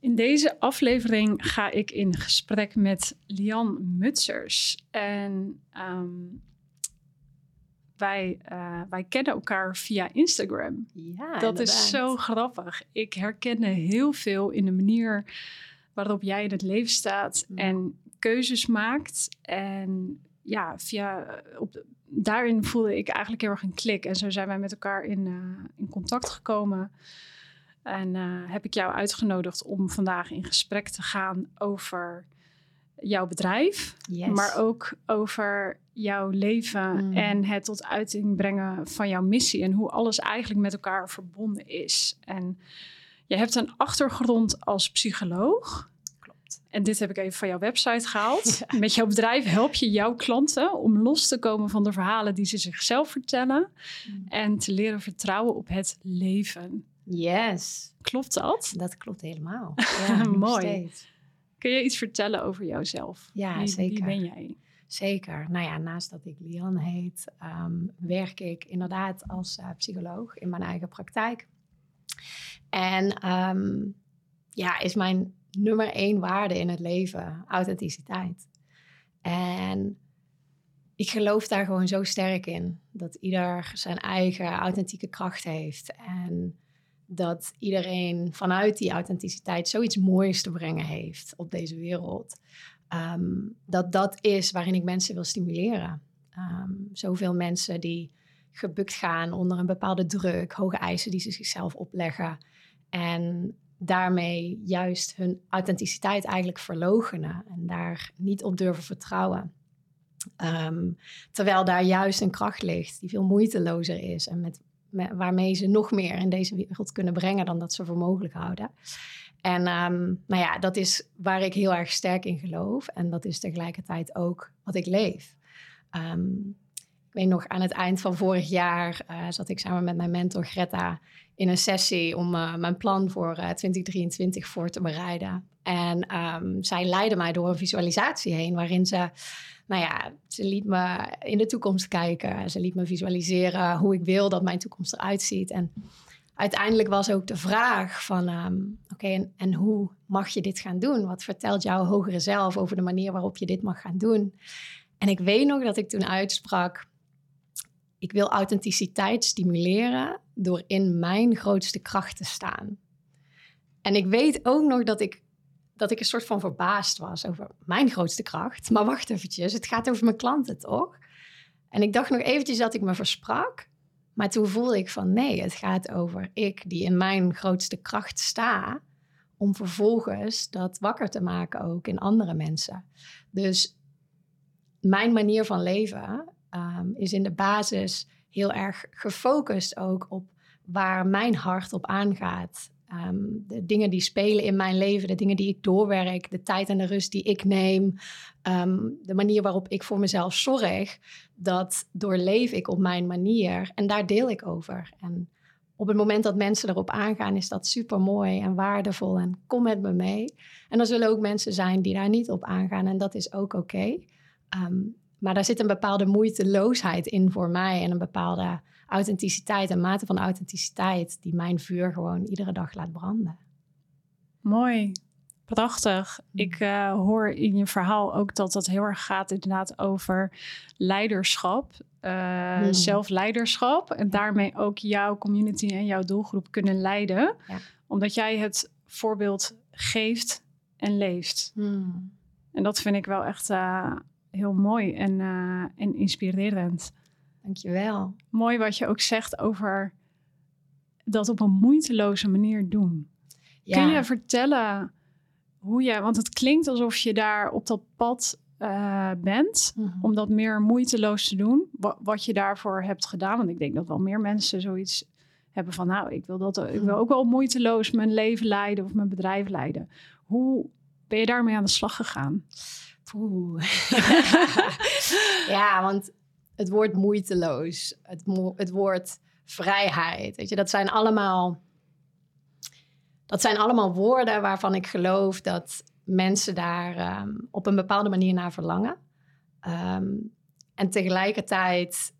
In deze aflevering ga ik in gesprek met Lian Mutsers. En ehm, wij, uh, wij kennen elkaar via Instagram. Ja, dat is zo grappig. Ik herkende heel veel in de manier waarop jij in het leven staat mm. en keuzes maakt. En ja, via, op, daarin voelde ik eigenlijk heel erg een klik. En zo zijn wij met elkaar in, uh, in contact gekomen. En uh, heb ik jou uitgenodigd om vandaag in gesprek te gaan over jouw bedrijf, yes. maar ook over jouw leven Mm. en het tot uiting brengen van jouw missie en hoe alles eigenlijk met elkaar verbonden is. En je hebt een achtergrond als psycholoog. Klopt. En dit heb ik even van jouw website gehaald. Met jouw bedrijf help je jouw klanten om los te komen van de verhalen die ze zichzelf vertellen Mm. en te leren vertrouwen op het leven. Yes, Klopt dat? dat klopt helemaal. Ja, Mooi. steeds. Kun je iets vertellen over jouzelf? Ja, wie, zeker. Wie ben jij? Zeker. Nou ja, naast dat ik Lian heet, ehm, werk ik inderdaad als eh, psycholoog in mijn eigen praktijk. En ehm, ja, is mijn nummer één waarde in het leven authenticiteit. En ik geloof daar gewoon zo sterk in. Dat ieder zijn eigen authentieke kracht heeft. En dat iedereen vanuit die authenticiteit zoiets moois te brengen heeft op deze wereld. Ehm, dat dat is waarin ik mensen wil stimuleren. Ehm, zoveel mensen die gebukt gaan onder een bepaalde druk, hoge eisen die ze zichzelf opleggen. En daarmee juist hun authenticiteit eigenlijk verlogenen en daar niet op durven vertrouwen. Ehm, terwijl daar juist een kracht ligt die veel moeitelozer is en met, met, waarmee ze nog meer in deze wereld kunnen brengen dan dat ze voor mogelijk houden. En um, nou ja, dat is waar ik heel erg sterk in geloof. En dat is tegelijkertijd ook wat ik leef. Um, ik weet nog, aan het eind van vorig jaar uh, zat ik samen met mijn mentor Greta in een sessie om uh, mijn plan voor uh, 2023 voor te bereiden. En um, zij leidde mij door een visualisatie heen waarin ze, nou ja, ze liet me in de toekomst kijken. Ze liet me visualiseren hoe ik wil dat mijn toekomst eruit ziet. En uiteindelijk was ook de vraag van, um, oké, en, en, hoe mag je dit gaan doen? Wat vertelt jouw hogere zelf over de manier waarop je dit mag gaan doen? En ik weet nog dat ik toen uitsprak, ik wil authenticiteit stimuleren door in mijn grootste kracht te staan. En ik weet ook nog dat ik, dat ik een soort van verbaasd was over mijn grootste kracht. Maar wacht eventjes, het gaat over mijn klanten, toch? En ik dacht nog eventjes dat ik me versprak. Maar toen voelde ik van nee, het gaat over ik die in mijn grootste kracht sta. Om vervolgens dat wakker te maken ook in andere mensen. Dus mijn manier van leven um, is in de basis heel erg gefocust ook op waar mijn hart op aangaat. Um, de dingen die spelen in mijn leven, de dingen die ik doorwerk, de tijd en de rust die ik neem, um, de manier waarop ik voor mezelf zorg, dat doorleef ik op mijn manier en daar deel ik over. En op het moment dat mensen erop aangaan, is dat super mooi en waardevol en kom met me mee. En er zullen ook mensen zijn die daar niet op aangaan en dat is ook oké. Um, maar daar zit een bepaalde moeiteloosheid in voor mij en een bepaalde authenticiteit, een mate van authenticiteit die mijn vuur gewoon iedere dag laat branden. Mooi, prachtig. Ik uh, hoor in je verhaal ook dat dat heel erg gaat inderdaad over leiderschap, uh, hmm. zelfleiderschap en daarmee ook jouw community en jouw doelgroep kunnen leiden, ja. omdat jij het voorbeeld geeft en leeft. Hmm. En dat vind ik wel echt uh, heel mooi en, uh, en inspirerend. Dankjewel. Mooi wat je ook zegt over dat op een moeiteloze manier doen. Ja. Kun je vertellen hoe je, want het klinkt alsof je daar op dat pad uh, bent, mm -hmm. om dat meer moeiteloos te doen, wat, wat, je daarvoor hebt gedaan. Want ik denk dat wel meer mensen zoiets hebben van, nou, ik wil, dat, ik wil ook wel moeiteloos mijn leven leiden of mijn bedrijf leiden. Hoe ben je daarmee aan de slag gegaan? Ja, want het woord moeiteloos, het, het woord vrijheid, weet je, dat zijn allemaal, dat zijn allemaal woorden waarvan ik geloof dat mensen daar um, op een bepaalde manier naar verlangen. Um, en tegelijkertijd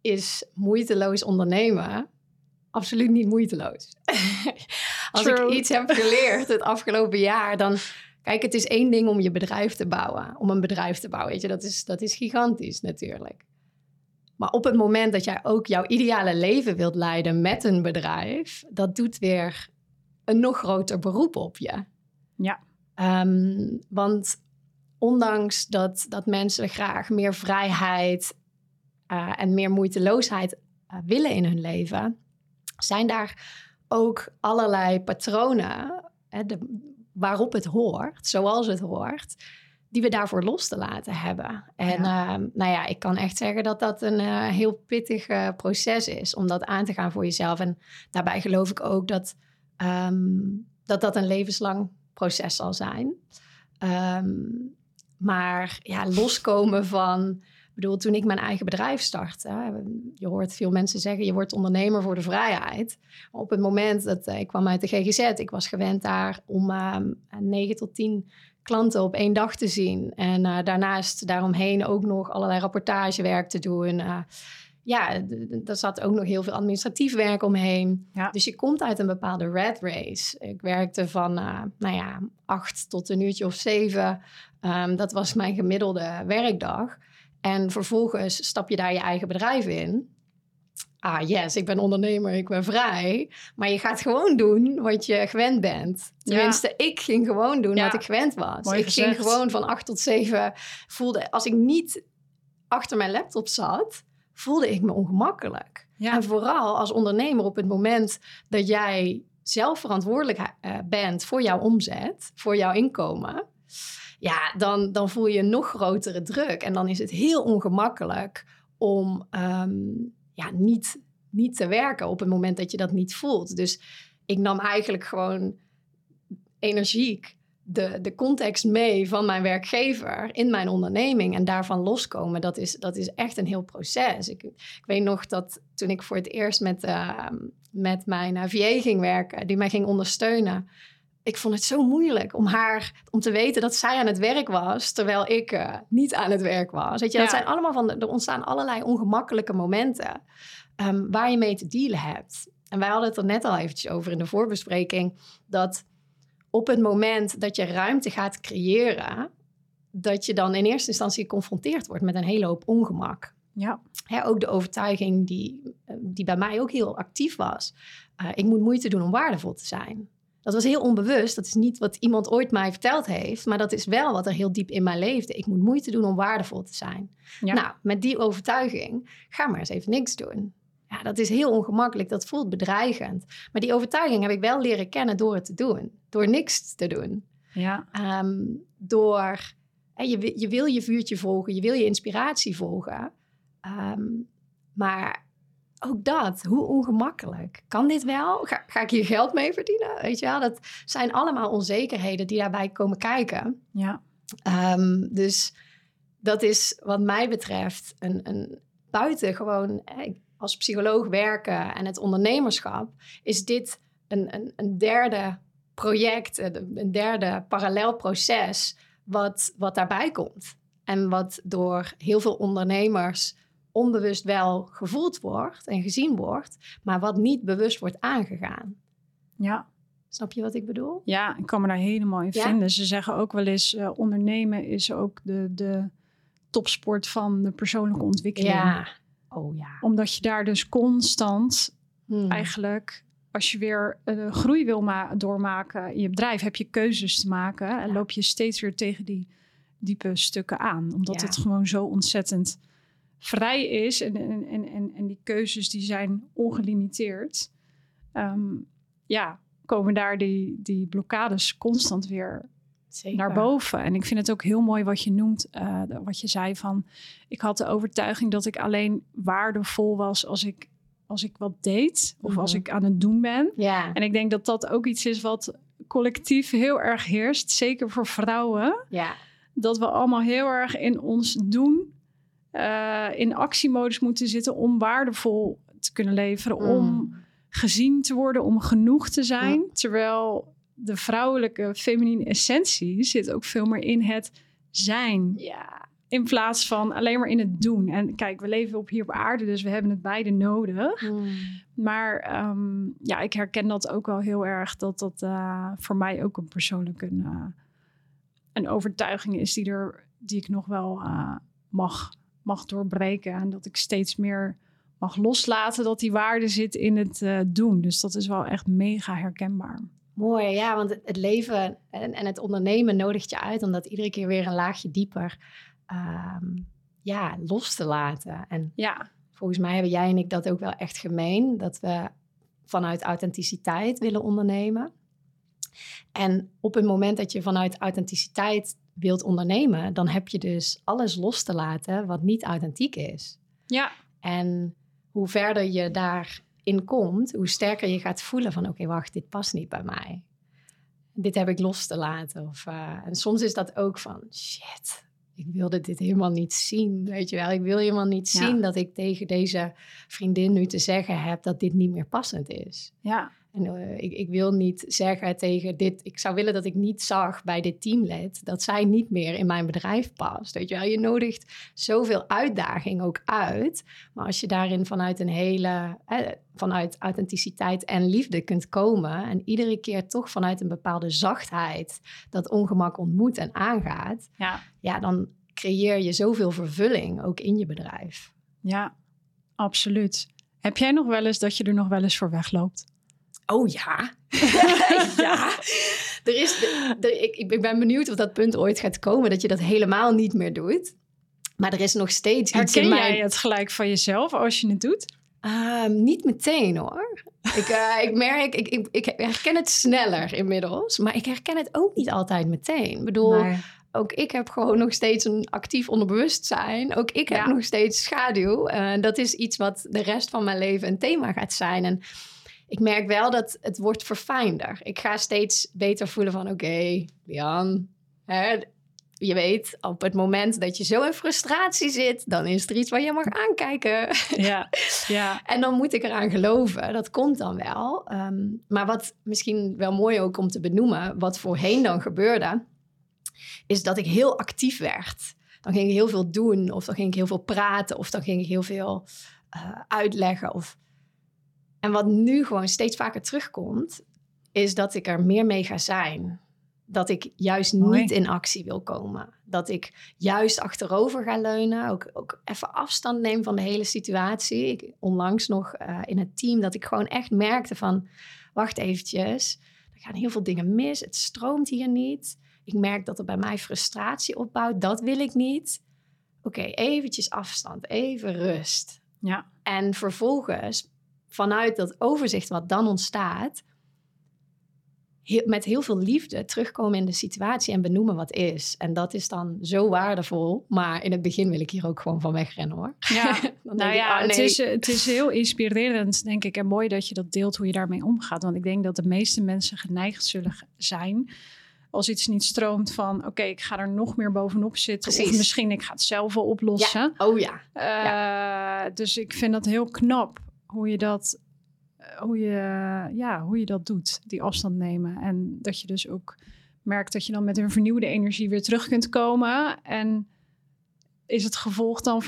is moeiteloos ondernemen absoluut niet moeiteloos. als ik iets heb geleerd het afgelopen jaar, dan... Kijk, het is één ding om je bedrijf te bouwen. Om een bedrijf te bouwen, weet je. Dat is, dat is gigantisch natuurlijk. Maar op het moment dat jij ook jouw ideale leven wilt leiden met een bedrijf... dat doet weer een nog groter beroep op je. Ja. Ehm, want ondanks dat, dat mensen graag meer vrijheid uh, en meer moeiteloosheid uh, willen in hun leven, zijn daar ook allerlei patronen hè, de, waarop het hoort, zoals het hoort, die we daarvoor los te laten hebben. En ja. Uh, nou ja, ik kan echt zeggen dat dat een uh, heel pittig proces is om dat aan te gaan voor jezelf. En daarbij geloof ik ook dat um, dat, dat een levenslang proces zal zijn. Um, maar ja, loskomen van. Bedoel, toen ik mijn eigen bedrijf startte, je hoort veel mensen zeggen, je wordt ondernemer voor de vrijheid. Op het moment dat ik kwam uit de GGZ, ik was gewend daar om uh, 9 tot 10 klanten op één dag te zien. En uh, daarnaast daaromheen ook nog allerlei rapportagewerk te doen. Uh, ja, er zat ook nog heel veel administratief werk omheen. Ja. Dus je komt uit een bepaalde red race. Ik werkte van, uh, nou ja, acht tot een uurtje of zeven. Um, dat was mijn gemiddelde werkdag. En vervolgens stap je daar je eigen bedrijf in. Ah, yes, ik ben ondernemer, ik ben vrij. Maar je gaat gewoon doen wat je gewend bent. Tenminste, ja. ik ging gewoon doen ja. wat ik gewend was. Mooi ik gezegd. ging gewoon van acht tot zeven. Voelde, als ik niet achter mijn laptop zat, voelde ik me ongemakkelijk. Ja. En vooral als ondernemer op het moment dat jij zelf verantwoordelijk uh, bent voor jouw omzet, voor jouw inkomen, ja, dan, dan voel je nog grotere druk. En dan is het heel ongemakkelijk om um, ja, niet, niet te werken op het moment dat je dat niet voelt. Dus ik nam eigenlijk gewoon energiek de, de context mee van mijn werkgever in mijn onderneming en daarvan loskomen, dat is, dat is echt een heel proces. Ik, ik weet nog dat toen ik voor het eerst met, uh, met mijn VA ging werken, die mij ging ondersteunen, ik vond het zo moeilijk om haar, om te weten dat zij aan het werk was, terwijl ik uh, niet aan het werk was. Weet je, ja. dat zijn allemaal van, er ontstaan allerlei ongemakkelijke momenten um, waar je mee te dealen hebt. En wij hadden het er net al eventjes over in de voorbespreking, dat op het moment dat je ruimte gaat creëren, dat je dan in eerste instantie geconfronteerd wordt met een hele hoop ongemak. Ja. Hè, ook de overtuiging die, die bij mij ook heel actief was. Uh, ik moet moeite doen om waardevol te zijn. Dat was heel onbewust. Dat is niet wat iemand ooit mij verteld heeft. Maar dat is wel wat er heel diep in mij leefde. Ik moet moeite doen om waardevol te zijn. Ja. Nou, met die overtuiging, ga maar eens even niks doen. Ja, dat is heel ongemakkelijk. Dat voelt bedreigend. Maar die overtuiging heb ik wel leren kennen door het te doen. Door niks te doen. Ja. Um, door, je, je wil je vuurtje volgen. Je wil je inspiratie volgen. Um, maar ook dat, hoe ongemakkelijk. Kan dit wel? Ga, ga, ik hier geld mee verdienen? Weet je wel, dat zijn allemaal onzekerheden die daarbij komen kijken. Ja. Um, dus dat is wat mij betreft een, een buitengewoon als psycholoog werken en het ondernemerschap, is dit een, een, een derde project, een derde parallel proces wat, wat daarbij komt. En wat door heel veel ondernemers onbewust wel gevoeld wordt en gezien wordt, maar wat niet bewust wordt aangegaan. Ja. Snap je wat ik bedoel? Ja, ik kan me daar helemaal in Ja? vinden. Ze zeggen ook wel eens, uh, ondernemen is ook de, de topsport van de persoonlijke ontwikkeling. Ja. Oh ja. Omdat je daar dus constant Hmm. eigenlijk, als je weer uh, groei wil ma- doormaken in je bedrijf, heb je keuzes te maken. En Ja. loop je steeds weer tegen die diepe stukken aan. Omdat Ja. het gewoon zo ontzettend vrij is. En, en, en, en, die keuzes die zijn ongelimiteerd. Ehm, ja, komen daar die, die blokkades constant weer Zeker. naar boven. En ik vind het ook heel mooi wat je noemt, uh, wat je zei van... ik had de overtuiging dat ik alleen waardevol was als ik, als ik wat deed. Of Mhm. als ik aan het doen ben. Ja. En ik denk dat dat ook iets is wat collectief heel erg heerst. Zeker voor vrouwen. Ja. Dat we allemaal heel erg in ons doen... Uh, in actiemodus moeten zitten om waardevol te kunnen leveren. Mm. Om gezien te worden, om genoeg te zijn. Mm. Terwijl de vrouwelijke feminine essentie zit ook veel meer in het zijn. Ja. In plaats van alleen maar in het doen. En kijk, we leven op hier op aarde, dus we hebben het beide nodig. Hmm. Maar ehm, ja, ik herken dat ook wel heel erg. Dat dat eh, voor mij ook een persoonlijke uh, een overtuiging is die, er, die ik nog wel uh, mag, mag doorbreken. En dat ik steeds meer mag loslaten dat die waarde zit in het uh, doen. Dus dat is wel echt mega herkenbaar. Mooi, ja, want het, leven en, en, het ondernemen nodigt je uit om dat iedere keer weer een laagje dieper um, ja, los te laten. En ja. volgens mij hebben jij en ik dat ook wel echt gemeen, dat we vanuit authenticiteit willen ondernemen. En op het moment dat je vanuit authenticiteit wilt ondernemen, dan heb je dus alles los te laten wat niet authentiek is. Ja. En hoe verder je daarin komt, hoe sterker je gaat voelen van oké, wacht, dit past niet bij mij. Dit heb ik los te laten. Of, uh, en soms is dat ook van shit, ik wilde dit helemaal niet zien. Weet je wel, ik wil helemaal niet zien dat ik tegen deze vriendin nu te zeggen heb dat dit niet meer passend is. Ja. En uh, ik, ik, wil niet zeggen tegen dit. Ik zou willen dat ik niet zag bij dit teamlid dat zij niet meer in mijn bedrijf past. Weet je wel, je nodigt zoveel uitdaging ook uit. Maar als je daarin vanuit een hele. Eh, vanuit authenticiteit en liefde kunt komen. En iedere keer toch vanuit een bepaalde zachtheid dat ongemak ontmoet en aangaat. Ja, ja dan creëer je zoveel vervulling ook in je bedrijf. Ja, absoluut. Heb jij nog wel eens dat je er nog wel eens voor wegloopt? Oh ja. ja. Er is, er, ik, ik ben benieuwd of dat punt ooit gaat komen dat je dat helemaal niet meer doet. Maar er is nog steeds Herken iets in mij. jij het gelijk van jezelf als je het doet? Um, niet meteen hoor. ik, uh, ik merk, ik, ik, ik herken het sneller inmiddels. Maar ik herken het ook niet altijd meteen. Ik bedoel, nee. ook ik heb gewoon nog steeds een actief onderbewustzijn. Ook ik heb nog steeds schaduw. Uh, dat is iets wat de rest van mijn leven een thema gaat zijn. En ik merk wel dat het wordt verfijnder. Ik ga steeds beter voelen van... oké, okay, Jan, hè, je weet, op het moment dat je zo in frustratie zit... dan is er iets waar je mag aankijken. Ja, ja. en dan moet ik eraan geloven. Dat komt dan wel. Um, maar wat misschien wel mooi ook om te benoemen... wat voorheen dan gebeurde... is dat ik heel actief werd. Dan ging ik heel veel doen... of dan ging ik heel veel praten... of dan ging ik heel veel uh, uitleggen... of en wat nu gewoon steeds vaker terugkomt, is dat ik er meer mee ga zijn. Dat ik juist Mooi. niet in actie wil komen. Dat ik juist achterover ga leunen. Ook, ook even afstand neem van de hele situatie. Ik, onlangs nog uh, in het team dat ik gewoon echt merkte van... wacht eventjes, er gaan heel veel dingen mis. Het stroomt hier niet. Ik merk dat er bij mij frustratie opbouwt. Dat wil ik niet. Oké, okay, eventjes afstand, even rust. Ja. En vervolgens vanuit dat overzicht wat dan ontstaat, heel, met heel veel liefde terugkomen in de situatie en benoemen wat is. En dat is dan zo waardevol. Maar in het begin wil ik hier ook gewoon van wegrennen hoor. Ja, nou ja, ik, oh, nee. het, is, het is heel inspirerend, denk ik. En mooi dat je dat deelt, hoe je daarmee omgaat. Want ik denk dat de meeste mensen geneigd zullen zijn als iets niet stroomt van oké, okay, ik ga er nog meer bovenop zitten. Precies. Of misschien ik ga het zelf wel oplossen. Ja. Oh ja. Uh, ja. Dus ik vind dat heel knap hoe je dat, hoe je, ja, hoe je dat doet, die afstand nemen. En dat je dus ook merkt dat je dan met een vernieuwde energie weer terug kunt komen. En is het gevolg dan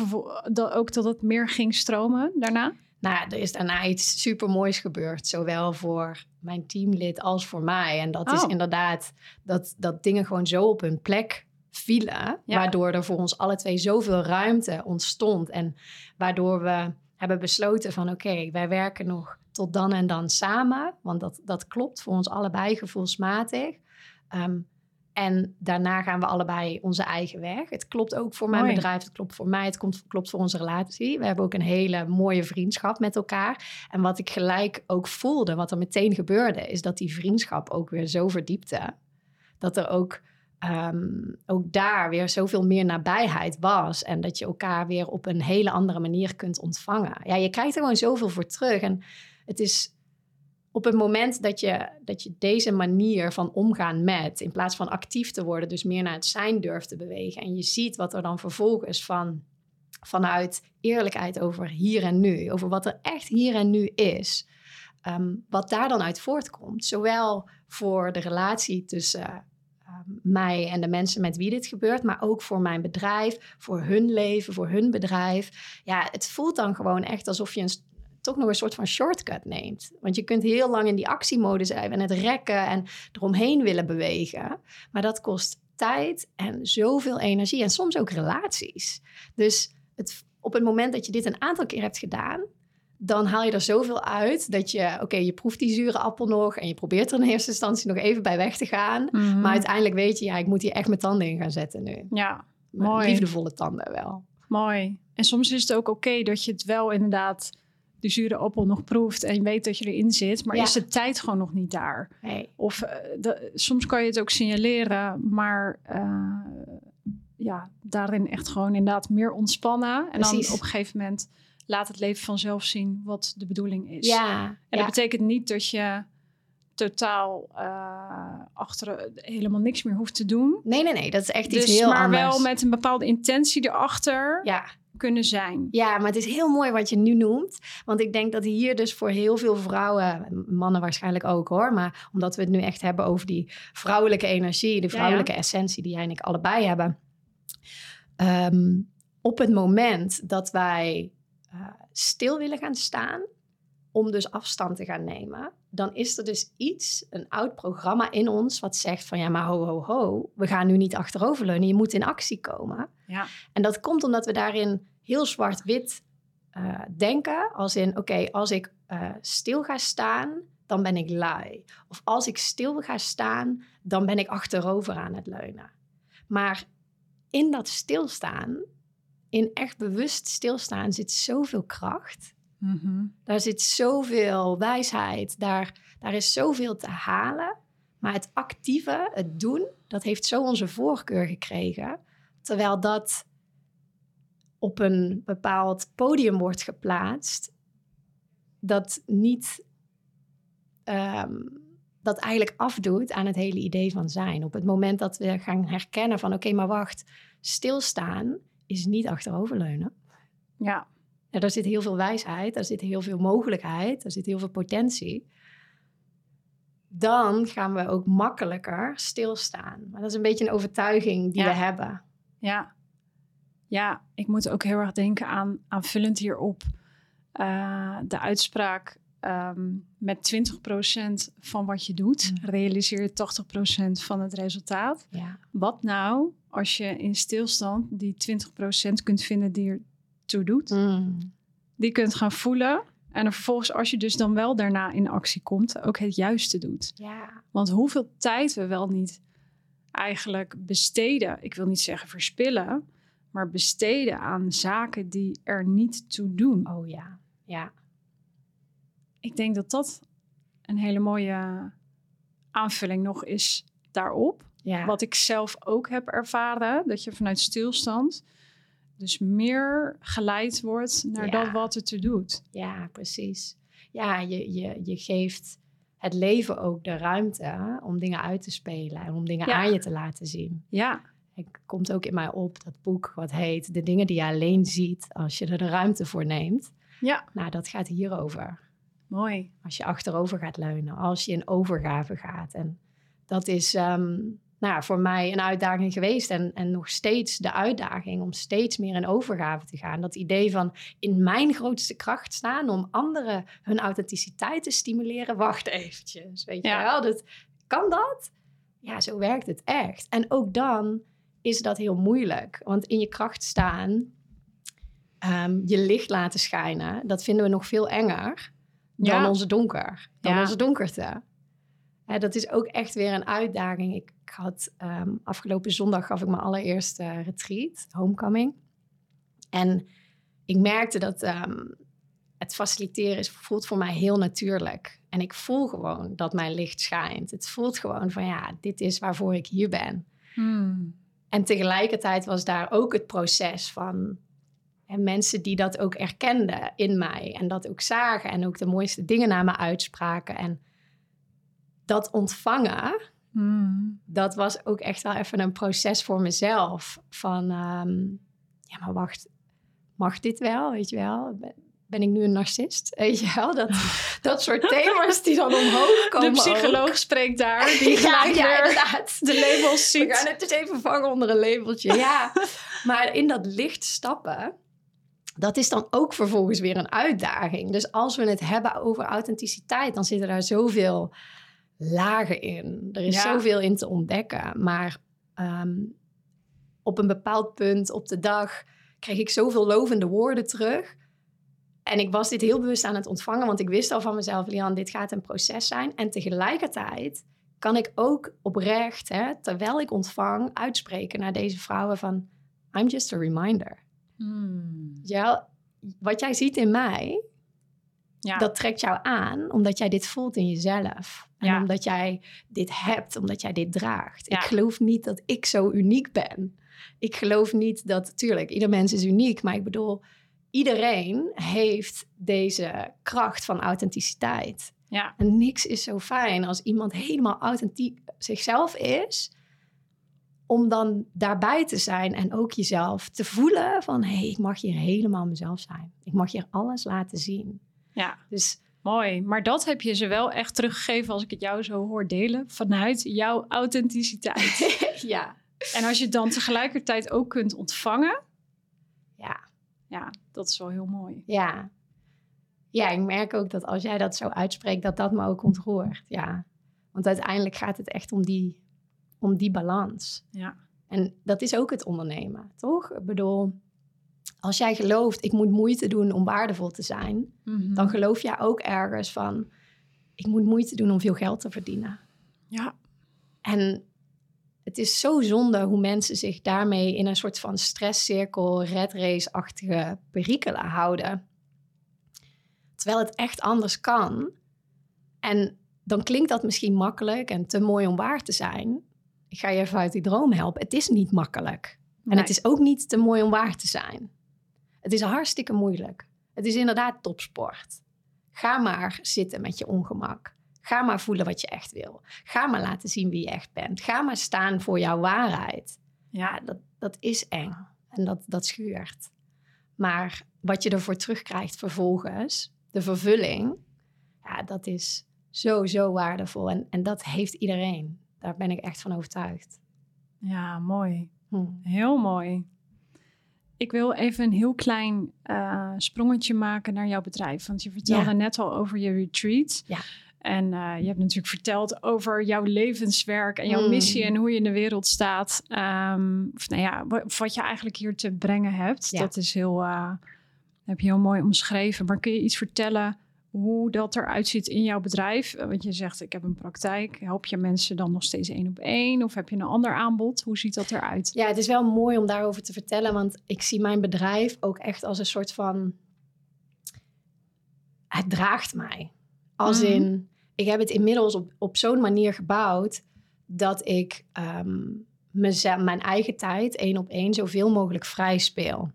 dat ook dat het meer ging stromen daarna? Nou, er is daarna iets supermoois gebeurd. Zowel voor mijn teamlid als voor mij. En dat oh. is inderdaad dat, dat dingen gewoon zo op hun plek vielen. Ja. Waardoor er voor ons alle twee zoveel ruimte ontstond. En waardoor we hebben besloten van oké, okay, wij werken nog tot dan en dan samen. Want dat, dat klopt voor ons allebei gevoelsmatig. Um, en daarna gaan we allebei onze eigen weg. Het klopt ook voor mijn Mooi. bedrijf, het klopt voor mij, het komt, klopt voor onze relatie. We hebben ook een hele mooie vriendschap met elkaar. En wat ik gelijk ook voelde, wat er meteen gebeurde, is dat die vriendschap ook weer zo verdiepte. Dat er ook um, ook daar weer zoveel meer nabijheid was. En dat je elkaar weer op een hele andere manier kunt ontvangen. Ja, je krijgt er gewoon zoveel voor terug. En het is op het moment dat je, dat je deze manier van omgaan met, in plaats van actief te worden, dus meer naar het zijn durft te bewegen. En je ziet wat er dan vervolgens van, vanuit eerlijkheid over hier en nu, over wat er echt hier en nu is. Um, wat daar dan uit voortkomt. Zowel voor de relatie tussen mij en de mensen met wie dit gebeurt, maar ook voor mijn bedrijf, voor hun leven, voor hun bedrijf. Ja, het voelt dan gewoon echt alsof je een, toch nog een soort van shortcut neemt. Want je kunt heel lang in die actiemodus zijn en het rekken en eromheen willen bewegen. Maar dat kost tijd en zoveel energie en soms ook relaties. Dus het, op het moment dat je dit een aantal keer hebt gedaan, dan haal je er zoveel uit dat je, oké, je proeft die zure appel nog en je probeert er in eerste instantie nog even bij weg te gaan. Mhm. Maar uiteindelijk weet je, ja, ik moet hier echt mijn tanden in gaan zetten nu. Ja, Mooi. Liefdevolle tanden wel. mooi. En soms is het ook oké dat je het wel inderdaad de zure appel nog proeft en je weet dat je erin zit, maar Ja. is de tijd gewoon nog niet daar? Nee. Of eh, de- soms kan je het ook signaleren, maar eh, ja, daarin echt gewoon inderdaad meer ontspannen. En Precies. dan op een gegeven moment laat het leven vanzelf zien wat de bedoeling is. Ja, En ja. dat betekent niet dat je totaal eh, achter helemaal niks meer hoeft te doen. nee, nee, nee, dat is echt iets Dus, heel maar anders. wel met een bepaalde intentie erachter Ja, kunnen zijn. Ja, maar het is heel mooi wat je nu noemt. Want ik denk dat hier dus voor heel veel vrouwen, mannen waarschijnlijk ook hoor, maar omdat we het nu echt hebben over die vrouwelijke energie, de ja. vrouwelijke essentie die jij en ik allebei hebben. Ehm, op het moment dat wij eh, stil willen gaan staan, om dus afstand te gaan nemen, dan is er dus iets, een oud programma in ons, wat zegt van ja, maar ho, ho, ho, we gaan nu niet achteroverleunen, je moet in actie komen. Ja. En dat komt omdat we daarin heel zwart-wit eh, denken. Als in, oké, als ik eh, stil ga staan, dan ben ik lui. Of als ik stil ga staan, dan ben ik achterover aan het leunen. Maar in dat stilstaan, in echt bewust stilstaan, zit zoveel kracht. Mhm. Daar zit zoveel wijsheid. Daar, daar is zoveel te halen. Maar het actieve, het doen, dat heeft zo onze voorkeur gekregen. Terwijl dat op een bepaald podium wordt geplaatst, dat niet. ehm, dat eigenlijk afdoet aan het hele idee van zijn. Op het moment dat we gaan herkennen van oké, maar wacht, stilstaan is niet achteroverleunen. Ja. Daar zit heel veel wijsheid, daar zit heel veel mogelijkheid, daar zit heel veel potentie. Dan gaan we ook makkelijker stilstaan. Maar dat is een beetje een overtuiging die Ja. we hebben. Ja. Ja, ik moet ook heel erg denken aan aanvullend hierop eh, de uitspraak ehm, met 20% van wat je doet, Mm. realiseer je 80% van het resultaat. Ja, Wat nou als je in stilstand die 20% kunt vinden die er toe doet, Mm. die kunt gaan voelen en er vervolgens als je dus dan wel daarna in actie komt, ook het juiste doet. ja. Want hoeveel tijd we wel niet eigenlijk besteden, ik wil niet zeggen verspillen, maar besteden aan zaken die er niet toe doen. oh ja, ja. Ik denk dat dat een hele mooie aanvulling nog is daarop. Ja. Wat ik zelf ook heb ervaren, dat je vanuit stilstand dus meer geleid wordt naar Ja. dat wat het te doet. Ja, precies. Ja, je, je, je geeft het leven ook de ruimte om dingen uit te spelen en om dingen Ja. aan je te laten zien. Ja, Het komt ook in mij op, dat boek wat heet De dingen die je alleen ziet als je er de ruimte voor neemt. ja, Nou, dat gaat hierover. mooi. Als je achterover gaat leunen, als je in overgave gaat. En dat is ehm, nou, ja, voor mij een uitdaging geweest en, en nog steeds de uitdaging om steeds meer in overgave te gaan. Dat idee van in mijn grootste kracht staan om anderen hun authenticiteit te stimuleren. Wacht eventjes, weet je Ja. wel? Dat, kan dat? Ja, zo werkt het echt. En ook dan is dat heel moeilijk. Want in je kracht staan, ehm, je licht laten schijnen, dat vinden we nog veel enger dan Ja. onze donker, dan Ja. onze donkerte. Hè, dat is ook echt weer een uitdaging. Ik had ehm, afgelopen zondag gaf ik mijn allereerste retreat, homecoming. En ik merkte dat ehm, het faciliteren is, voelt voor mij heel natuurlijk. En ik voel gewoon dat mijn licht schijnt. Het voelt gewoon van ja, dit is waarvoor ik hier ben. Hmm. En tegelijkertijd was daar ook het proces van hè, mensen die dat ook erkenden in mij en dat ook zagen en ook de mooiste dingen naar me uitspraken. En dat ontvangen, Hmm. dat was ook echt wel even een proces voor mezelf. Van, ehm, ja, maar wacht, mag dit wel, weet je wel? ben ik nu een narcist? Weet je wel? Dat, dat soort thema's die dan omhoog komen. De psycholoog ook. spreekt daar. Die ja, gelijk ja, weer inderdaad. de labels We ziet. gaan het dus even vangen onder een labeltje. Ja, maar in dat licht stappen, dat is dan ook vervolgens weer een uitdaging. Dus als we het hebben over authenticiteit, dan zitten daar zoveel lagen in. Er is Ja. zoveel in te ontdekken. Maar ehm, op een bepaald punt op de dag kreeg ik zoveel lovende woorden terug. En ik was dit heel bewust aan het ontvangen, want ik wist al van mezelf, Lian, dit gaat een proces zijn. En tegelijkertijd kan ik ook oprecht, hè, terwijl ik ontvang, uitspreken naar deze vrouwen van, I'm just a reminder. Hmm. Ja, wat jij ziet in mij, Ja. dat trekt jou aan omdat jij dit voelt in jezelf. En Ja. omdat jij dit hebt, omdat jij dit draagt. Ja. Ik geloof niet dat ik zo uniek ben. Ik geloof niet dat, tuurlijk, ieder mens is uniek, maar ik bedoel, iedereen heeft deze kracht van authenticiteit. ja. En niks is zo fijn als iemand helemaal authentiek zichzelf is, om dan daarbij te zijn en ook jezelf te voelen van, hé, hey, ik mag hier helemaal mezelf zijn. Ik mag hier alles laten zien. ja. Dus Mooi, maar dat heb je ze wel echt teruggegeven als ik het jou zo hoor delen vanuit jouw authenticiteit. ja, en als je het dan tegelijkertijd ook kunt ontvangen, ja, ja, dat is wel heel mooi. ja. Ja, ik merk ook dat als jij dat zo uitspreekt, dat dat me ook ontroert. Ja, want uiteindelijk gaat het echt om die, om die balans. Ja, En dat is ook het ondernemen, toch? Ik bedoel, als jij gelooft, ik moet moeite doen om waardevol te zijn, Mhm. dan geloof jij ook ergens van, ik moet moeite doen om veel geld te verdienen. ja, En het is zo zonde hoe mensen zich daarmee in een soort van stresscirkel, red race-achtige perikelen houden. Terwijl het echt anders kan. En dan klinkt dat misschien makkelijk en te mooi om waar te zijn. Ik ga je even uit die droom helpen. Het is niet makkelijk. En Nee. het is ook niet te mooi om waar te zijn. Het is hartstikke moeilijk. Het is inderdaad topsport. Ga maar zitten met je ongemak. Ga maar voelen wat je echt wil. Ga maar laten zien wie je echt bent. Ga maar staan voor jouw waarheid. ja, dat, dat is eng en dat, dat schuurt. Maar wat je ervoor terugkrijgt vervolgens, de vervulling, ja, dat is zo, zo waardevol. En, en dat heeft iedereen. Daar ben ik echt van overtuigd. ja, mooi. Hm. Heel mooi. Ik wil even een heel klein eh, sprongetje maken naar jouw bedrijf. Want je vertelde Ja. net al over je retreat. Ja. En eh, je hebt natuurlijk verteld over jouw levenswerk en jouw Mm. missie en hoe je in de wereld staat. Ehm, of nou ja, wat je eigenlijk hier te brengen hebt. Ja. Dat is heel, eh, heb je heel mooi omschreven. Maar kun je iets vertellen hoe dat eruit ziet in jouw bedrijf? Eh, Want je zegt, ik heb een praktijk. Help je mensen dan nog steeds één op één? Of heb je een ander aanbod? Hoe ziet dat eruit? Ja, het is wel mooi om daarover te vertellen, want ik zie mijn bedrijf ook echt als een soort van. Het draagt mij. Als Mhm. in, ik heb het inmiddels op, op zo'n manier gebouwd dat ik ehm, mezelf, mijn eigen tijd één op één zoveel mogelijk vrij speel.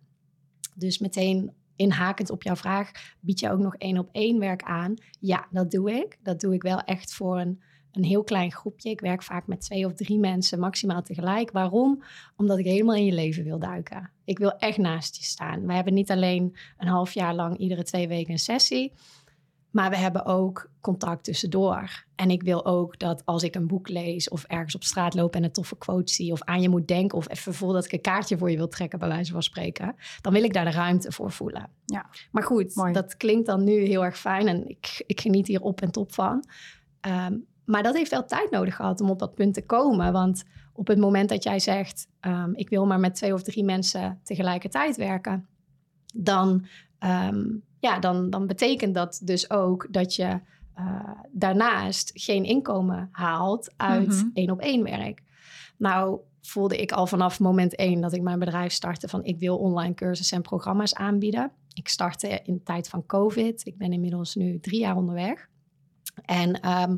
Dus meteen inhakend op jouw vraag, bied je ook nog één op één werk aan? Ja, dat doe ik. Dat doe ik wel echt voor een, een heel klein groepje. Ik werk vaak met twee of drie mensen maximaal tegelijk. Waarom? Omdat ik helemaal in je leven wil duiken. Ik wil echt naast je staan. We hebben niet alleen een half jaar lang iedere twee weken een sessie. Maar we hebben ook contact tussendoor. En ik wil ook dat als ik een boek lees of ergens op straat loop en een toffe quote zie of aan je moet denken of even voel dat ik een kaartje voor je wil trekken, bij wijze van spreken, dan wil ik daar de ruimte voor voelen. Ja. Maar goed, Mooi. dat klinkt dan nu heel erg fijn en ik, ik geniet hier op en top van. Ehm, maar dat heeft wel tijd nodig gehad om op dat punt te komen. Want op het moment dat jij zegt, ehm, ik wil maar met twee of drie mensen tegelijkertijd werken, dan, ehm, ja, dan, dan betekent dat dus ook dat je eh, daarnaast geen inkomen haalt uit Mhm. één op één werk. Nou voelde ik al vanaf moment één dat ik mijn bedrijf startte van ik wil online cursussen en programma's aanbieden. Ik startte in de tijd van COVID. Ik ben inmiddels nu drie jaar onderweg. En ehm,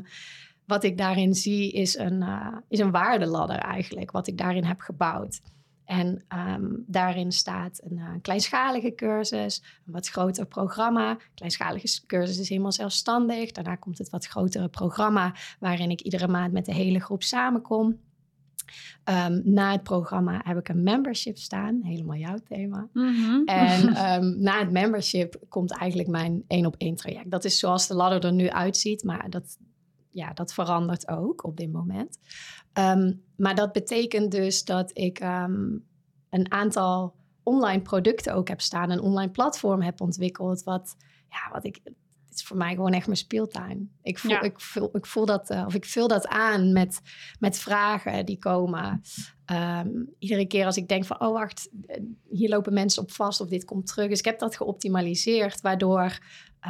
wat ik daarin zie is een, eh, is een waardeladder eigenlijk, wat ik daarin heb gebouwd. En ehm, daarin staat een eh, kleinschalige cursus, een wat groter programma. Kleinschalige cursus is helemaal zelfstandig. Daarna komt het wat grotere programma, waarin ik iedere maand met de hele groep samenkom. Ehm, na het programma heb ik een membership staan, helemaal jouw thema. Mhm. En ehm, na het membership komt eigenlijk mijn één op één traject. Dat is zoals de ladder er nu uitziet, maar dat, ja, dat verandert ook op dit moment. Ehm, maar dat betekent dus dat ik een aantal online producten ook heb staan, een online platform heb ontwikkeld, wat, ja, wat ik is voor mij gewoon echt mijn speeltuin. Ik voel, ik voel, ik voel dat, uh, of ik vul dat aan met, met vragen die komen. Um, iedere keer als ik denk van, oh wacht, eh, hier lopen mensen op vast of dit komt terug. Dus ik heb dat geoptimaliseerd, waardoor,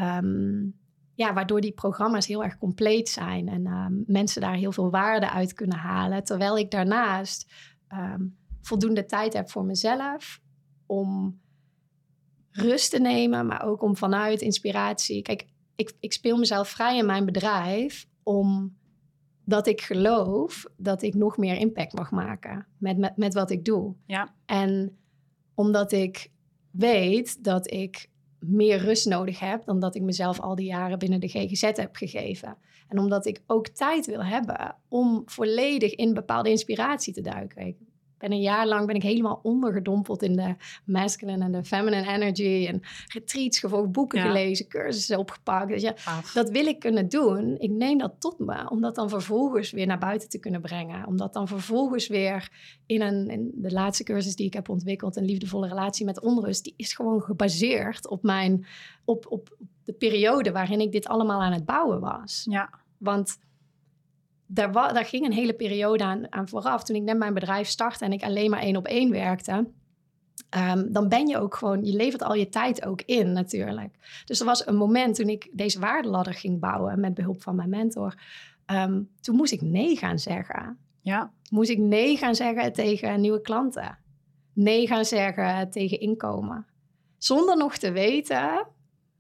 um, ja, waardoor die programma's heel erg compleet zijn en um, mensen daar heel veel waarde uit kunnen halen. Terwijl ik daarnaast voldoende tijd heb voor mezelf om rust te nemen, maar ook om vanuit inspiratie. Kijk, ik, ik speel mezelf vrij in mijn bedrijf omdat ik geloof dat ik nog meer impact mag maken met, met, met wat ik doe. Ja. En omdat ik weet dat ik meer rust nodig heb dan dat ik mezelf al die jaren binnen de GGZ heb gegeven. En omdat ik ook tijd wil hebben om volledig in bepaalde inspiratie te duiken ben een jaar lang ben ik helemaal ondergedompeld in de masculine en de feminine energy. En retreats gevolgd, boeken gelezen, cursussen opgepakt. Dus ja, dat wil ik kunnen doen. Ik neem dat tot me, om dat dan vervolgens weer naar buiten te kunnen brengen. Om dat dan vervolgens weer in, een, in de laatste cursus die ik heb ontwikkeld, een liefdevolle relatie met onrust, die is gewoon gebaseerd op mijn, op, op de periode waarin ik dit allemaal aan het bouwen was. Ja. Want daar, daar ging een hele periode aan, aan vooraf. Toen ik net mijn bedrijf startte en ik alleen maar één op één werkte. Um, dan ben je ook gewoon, je levert al je tijd ook in natuurlijk. Dus er was een moment toen ik deze waardeladder ging bouwen met behulp van mijn mentor. Um, toen moest ik nee gaan zeggen. Ja. Moest ik nee gaan zeggen tegen nieuwe klanten. Nee gaan zeggen tegen inkomen. Zonder nog te weten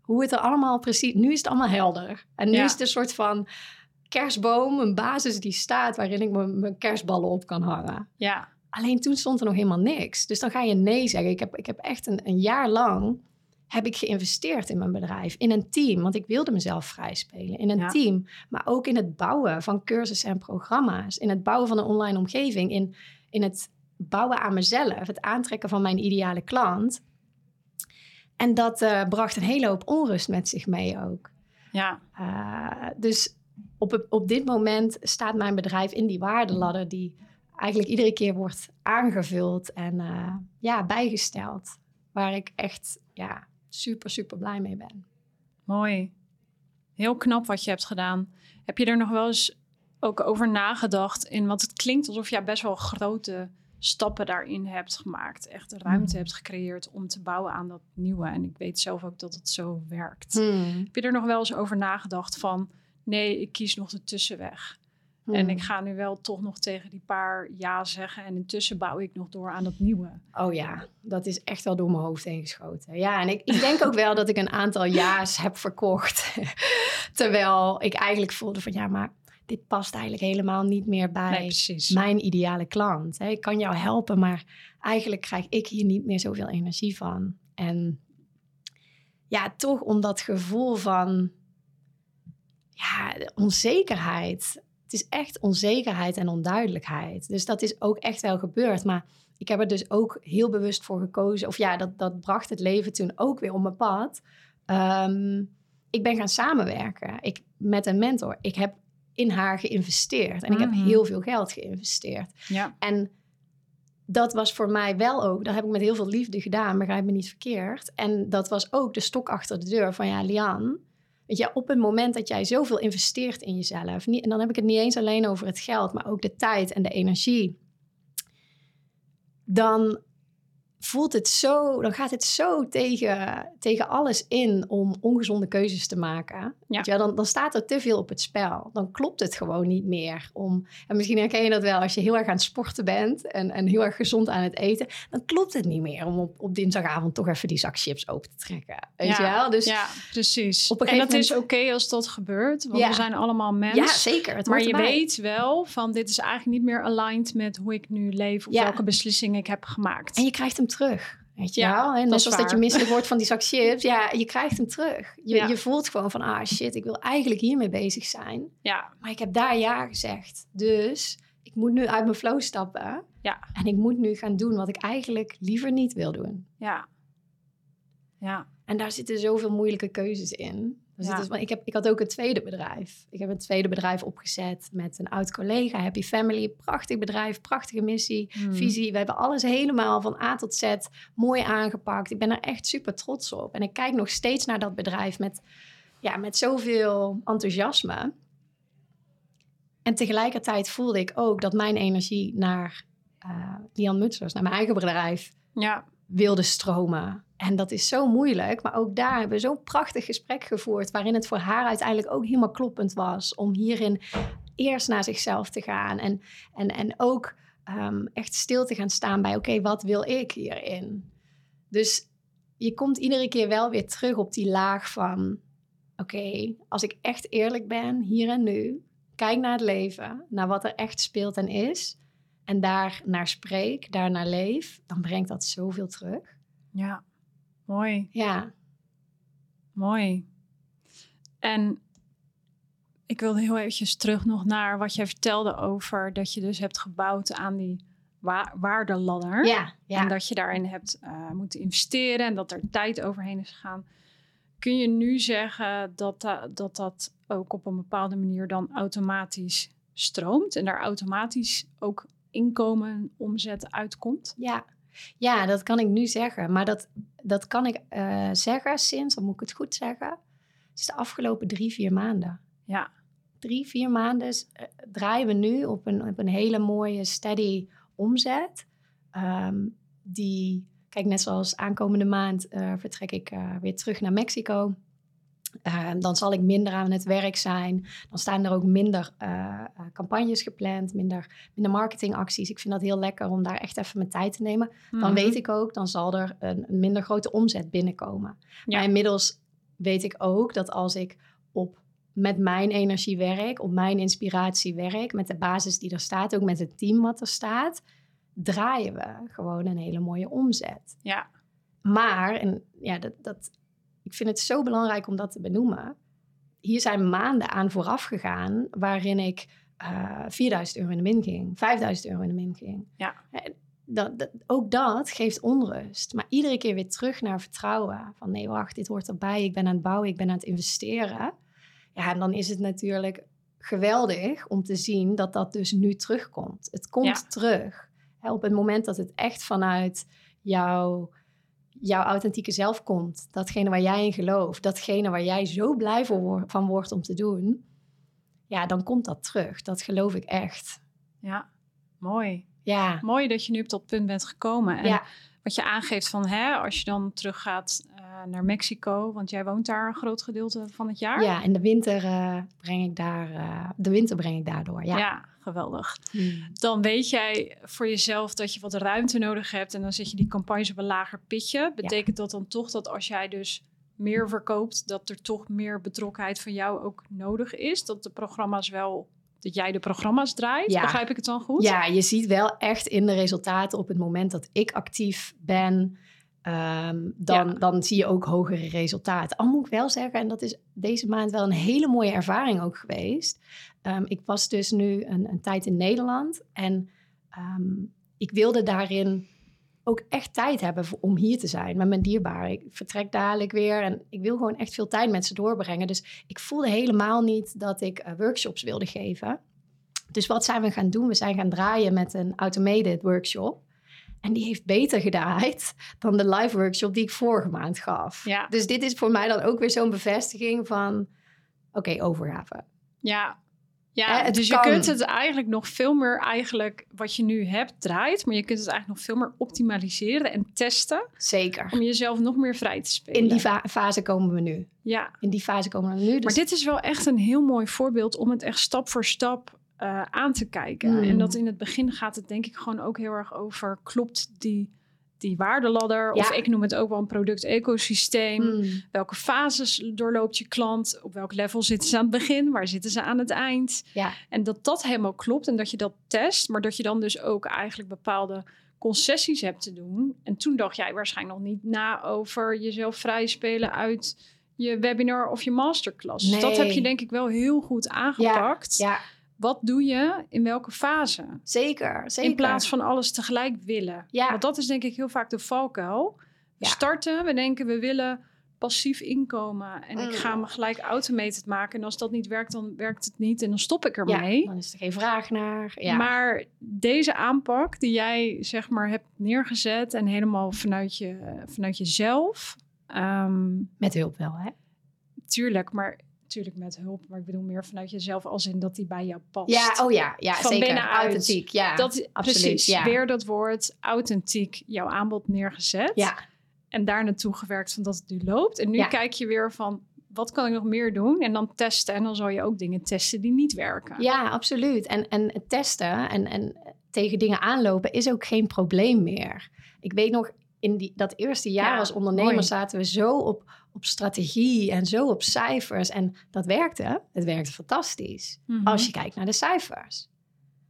hoe het er allemaal precies... Nu is het allemaal helder. En nu is het een soort van kerstboom, een basis die staat waarin ik mijn kerstballen op kan hangen. Ja. Alleen toen stond er nog helemaal niks. Dus dan ga je nee zeggen. Ik heb, ik heb echt een, een jaar lang heb ik geïnvesteerd in mijn bedrijf, in een team, want ik wilde mezelf vrij spelen, in een team, maar ook in het bouwen van cursussen en programma's, in het bouwen van een online omgeving, in, in het bouwen aan mezelf, het aantrekken van mijn ideale klant. En dat uh, bracht een hele hoop onrust met zich mee ook. Ja. Uh, dus op, op dit moment staat mijn bedrijf in die waardeladder die eigenlijk iedere keer wordt aangevuld en uh, ja, bijgesteld. Waar ik echt ja, super, super blij mee ben. Mooi. Heel knap wat je hebt gedaan. Heb je er nog wel eens ook over nagedacht in, want het klinkt alsof je best wel grote stappen daarin hebt gemaakt. Echt ruimte mm. hebt gecreëerd om te bouwen aan dat nieuwe. En ik weet zelf ook dat het zo werkt. Hmm. Heb je er nog wel eens over nagedacht van nee, ik kies nog de tussenweg. En ik hmm. ga nu wel toch nog tegen die paar ja zeggen. En intussen bouw ik nog door aan dat nieuwe. Oh ja, dat is echt wel door mijn hoofd heen geschoten. Ja, en ik, ik denk ook wel dat ik een aantal ja's heb verkocht. Terwijl ik eigenlijk voelde van ja, maar dit past eigenlijk helemaal niet meer bij mijn ideale klant. Ik kan jou helpen, maar eigenlijk krijg ik hier niet meer zoveel energie van. En ja, toch om dat gevoel van ja, onzekerheid. Het is echt onzekerheid en onduidelijkheid. Dus dat is ook echt wel gebeurd. Maar ik heb er dus ook heel bewust voor gekozen. Of ja, dat, dat bracht het leven toen ook weer op mijn pad. Ehm, ik ben gaan samenwerken ik, met een mentor. Ik heb in haar geïnvesteerd. En ik heb mhm. heel veel geld geïnvesteerd. Ja. En dat was voor mij wel ook, dat heb ik met heel veel liefde gedaan, begrijp me niet verkeerd. En dat was ook de stok achter de deur van ja, Lian, Weet op het moment dat jij zoveel investeert in jezelf, en dan heb ik het niet eens alleen over het geld, maar ook de tijd en de energie, dan voelt het zo, dan gaat het zo tegen, tegen alles in om ongezonde keuzes te maken. Ja. ja dan, dan staat er te veel op het spel. Dan klopt het gewoon niet meer. Om, en misschien herken je dat wel als je heel erg aan het sporten bent en, en heel erg gezond aan het eten. Dan klopt het niet meer om op, op dinsdagavond toch even die zak chips open te trekken. Weet ja, je wel? Dus ja, precies. Op een en dat moment... is oké als dat gebeurt, want we zijn allemaal mensen. Ja, zeker. Maar je weet wel van dit is eigenlijk niet meer aligned met hoe ik nu leef of welke beslissingen ik heb gemaakt. En je krijgt hem terug. Weet je ja, wel? En net zoals dat je misselijk wordt van die zak chips. Ja, je krijgt hem terug. Je, je voelt gewoon van, ah shit, ik wil eigenlijk hiermee bezig zijn. Ja. Maar ik heb daar ja gezegd. Dus ik moet nu uit mijn flow stappen. Ja. En ik moet nu gaan doen wat ik eigenlijk liever niet wil doen. Ja. Ja. En daar zitten zoveel moeilijke keuzes in. Ja. zitten- ik, heb, ik had ook een tweede bedrijf. Ik heb een tweede bedrijf opgezet met een oud collega, Happy Family. Prachtig bedrijf, prachtige missie, Hmm. visie. We hebben alles helemaal van A tot Z mooi aangepakt. Ik ben er echt super trots op. En ik kijk nog steeds naar dat bedrijf met, ja, met zoveel enthousiasme. En tegelijkertijd voelde ik ook dat mijn energie naar eh Lian Mutsers, naar mijn eigen bedrijf, Ja. wilde stromen. En dat is zo moeilijk. Maar ook daar hebben we zo'n prachtig gesprek gevoerd. Waarin het voor haar uiteindelijk ook helemaal kloppend was. Om hierin eerst naar zichzelf te gaan. En, en, en ook ehm, echt stil te gaan staan bij: oké, wat wil ik hierin? Dus je komt iedere keer wel weer terug op die laag van: oké, als ik echt eerlijk ben hier en nu. Kijk naar het leven, naar wat er echt speelt en is. En daar naar spreek, daar naar leef, dan brengt dat zoveel terug. Ja. Mooi. Ja, Mooi. En ik wilde heel eventjes terug nog naar wat jij vertelde over dat je dus hebt gebouwd aan die wa waardeladder. ja, ja. En dat je daarin hebt eh, moeten investeren en dat er tijd overheen is gegaan. Kun je nu zeggen dat, da- dat dat ook op een bepaalde manier dan automatisch stroomt en daar automatisch ook inkomen, omzet uitkomt? ja. Ja, dat kan ik nu zeggen. Maar dat, dat kan ik eh, zeggen sinds, dan moet ik het goed zeggen, het is de afgelopen drie, vier maanden. Ja, Drie, vier maanden eh, draaien we nu op een, op een hele mooie, steady omzet. Ehm, die, kijk, net zoals aankomende maand eh, vertrek ik weer terug naar Mexico. Eh, dan zal ik minder aan het werk zijn. Dan staan er ook minder eh, eh, campagnes gepland, minder, minder marketingacties. Ik vind dat heel lekker om daar echt even mijn tijd te nemen. Dan Mhm. weet ik ook, dan zal er een, een minder grote omzet binnenkomen. Ja. Maar inmiddels weet ik ook dat als ik op met mijn energie werk, op mijn inspiratie werk, met de basis die er staat, ook met het team wat er staat, draaien we gewoon een hele mooie omzet. Ja, Maar, en ja, dat, dat, ik vind het zo belangrijk om dat te benoemen. Hier zijn maanden aan vooraf gegaan waarin ik eh 4000 euro in de min ging, 5000 euro in de min ging. Ja. En Dat, dat- ook dat geeft onrust. Maar iedere keer weer terug naar vertrouwen. Van nee, wacht, dit hoort erbij. Ik ben aan het bouwen, ik ben aan het investeren. Ja, en dan is het natuurlijk geweldig om te zien dat dat dus nu terugkomt. Het komt Ja. terug. Hè, op het moment dat het echt vanuit jouw jouw authentieke zelf komt. Datgene waar jij in gelooft. Datgene waar jij zo blij van wordt om te doen. Ja, dan komt dat terug. Dat geloof ik echt. ja, mooi. Ja, Mooi dat je nu op dat punt bent gekomen. En ja, wat je aangeeft van hè, als je dan teruggaat naar Mexico, want jij woont daar een groot gedeelte van het jaar. ja. En de winter eh, breng ik daar. eh, de winter breng ik daardoor. Ja. Ja, geweldig. Hmm. Dan weet jij voor jezelf dat je wat ruimte nodig hebt en dan zet je die campagnes op een lager pitje. Betekent dat dan toch dat als jij dus meer verkoopt, dat er toch meer betrokkenheid van jou ook nodig is? Dat de programma's wel, dat jij de programma's draait? Ja. Begrijp ik het dan goed? Ja, je ziet wel echt in de resultaten op het moment dat ik actief ben. Ehm, dan, Ja. dan zie je ook hogere resultaten. Al moet ik wel zeggen, en dat is deze maand wel een hele mooie ervaring ook geweest. Ehm, ik was dus nu een, een tijd in Nederland. En ehm, ik wilde daarin ook echt tijd hebben voor- om hier te zijn met mijn dierbaren. Ik vertrek dadelijk weer en ik wil gewoon echt veel tijd met ze doorbrengen. Dus ik voelde helemaal niet dat ik eh, workshops wilde geven. Dus wat zijn we gaan doen? We zijn gaan draaien met een automated workshop. En die heeft beter gedraaid dan de live workshop die ik vorige maand gaf. Ja. Dus dit is voor mij dan ook weer zo'n bevestiging van... Oké, overgave. Ja. Ja, het dus kan. je kunt het eigenlijk nog veel meer eigenlijk wat je nu hebt draait, maar je kunt het eigenlijk nog veel meer optimaliseren en testen Zeker. om jezelf nog meer vrij te spelen. In die fa- fase komen we nu. ja, In die fase komen we nu. Dus maar dit is wel echt een heel mooi voorbeeld om het echt stap voor stap eh, aan te kijken. Mm. En dat in het begin gaat het denk ik gewoon ook heel erg over klopt die die waardeladder of ik noem het ook wel een product-ecosysteem. Mm. Welke fases doorloopt je klant? Op welk level zitten ze aan het begin? Waar zitten ze aan het eind? Ja. En dat dat helemaal klopt en dat je dat test, maar dat je dan dus ook eigenlijk bepaalde concessies hebt te doen. En toen dacht jij waarschijnlijk nog niet na over jezelf vrij spelen uit je webinar of je masterclass. Dus dat heb je denk ik wel heel goed aangepakt. Ja, wat doe je in welke fase? Zeker, zeker. In plaats van alles tegelijk willen. Ja. Want dat is denk ik heel vaak de valkuil. We Ja. starten, we denken we willen passief inkomen. En ik ga Mm. me gelijk automated maken. En als dat niet werkt, dan werkt het niet. En dan stop ik ja, ermee. dan is er geen vraag naar. Ja. Maar deze aanpak die jij zeg maar hebt neergezet... en helemaal vanuit, je, vanuit jezelf... ehm, Met hulp wel, hè? tuurlijk, maar tuurlijk met hulp. Maar ik bedoel meer vanuit jezelf als in dat die bij jou past. Ja, oh ja, ja Van zeker. binnenuit. Authentiek, ja. dat absoluut, precies. ja. Weer dat woord authentiek jouw aanbod neergezet. ja, En daar naartoe gewerkt van dat het nu loopt. En nu Ja. kijk je weer van wat kan ik nog meer doen? En dan testen. En dan zal je ook dingen testen die niet werken. ja, absoluut. En, en testen en, en tegen dingen aanlopen is ook geen probleem meer. Ik weet nog, in die, dat eerste jaar Ja, als ondernemer mooi. zaten we zo op, op strategie en zo op cijfers. En dat werkte. Het werkte fantastisch. Mhm. Als je kijkt naar de cijfers.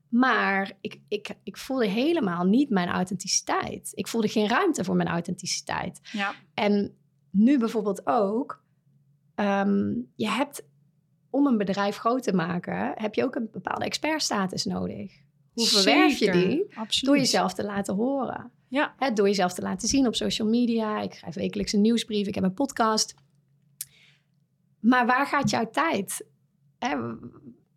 Maar ik, ik, ik voelde helemaal niet mijn authenticiteit. Ik voelde geen ruimte voor mijn authenticiteit. Ja. En nu bijvoorbeeld ook, ehm, je hebt om een bedrijf groot te maken, heb je ook een bepaalde expertstatus nodig. Hoe verwerf je die? Absoluut. Door jezelf te laten horen. Ja. Hè, door jezelf te laten zien op social media. Ik schrijf wekelijks een nieuwsbrief, ik heb een podcast. Maar waar gaat jouw tijd? Hè,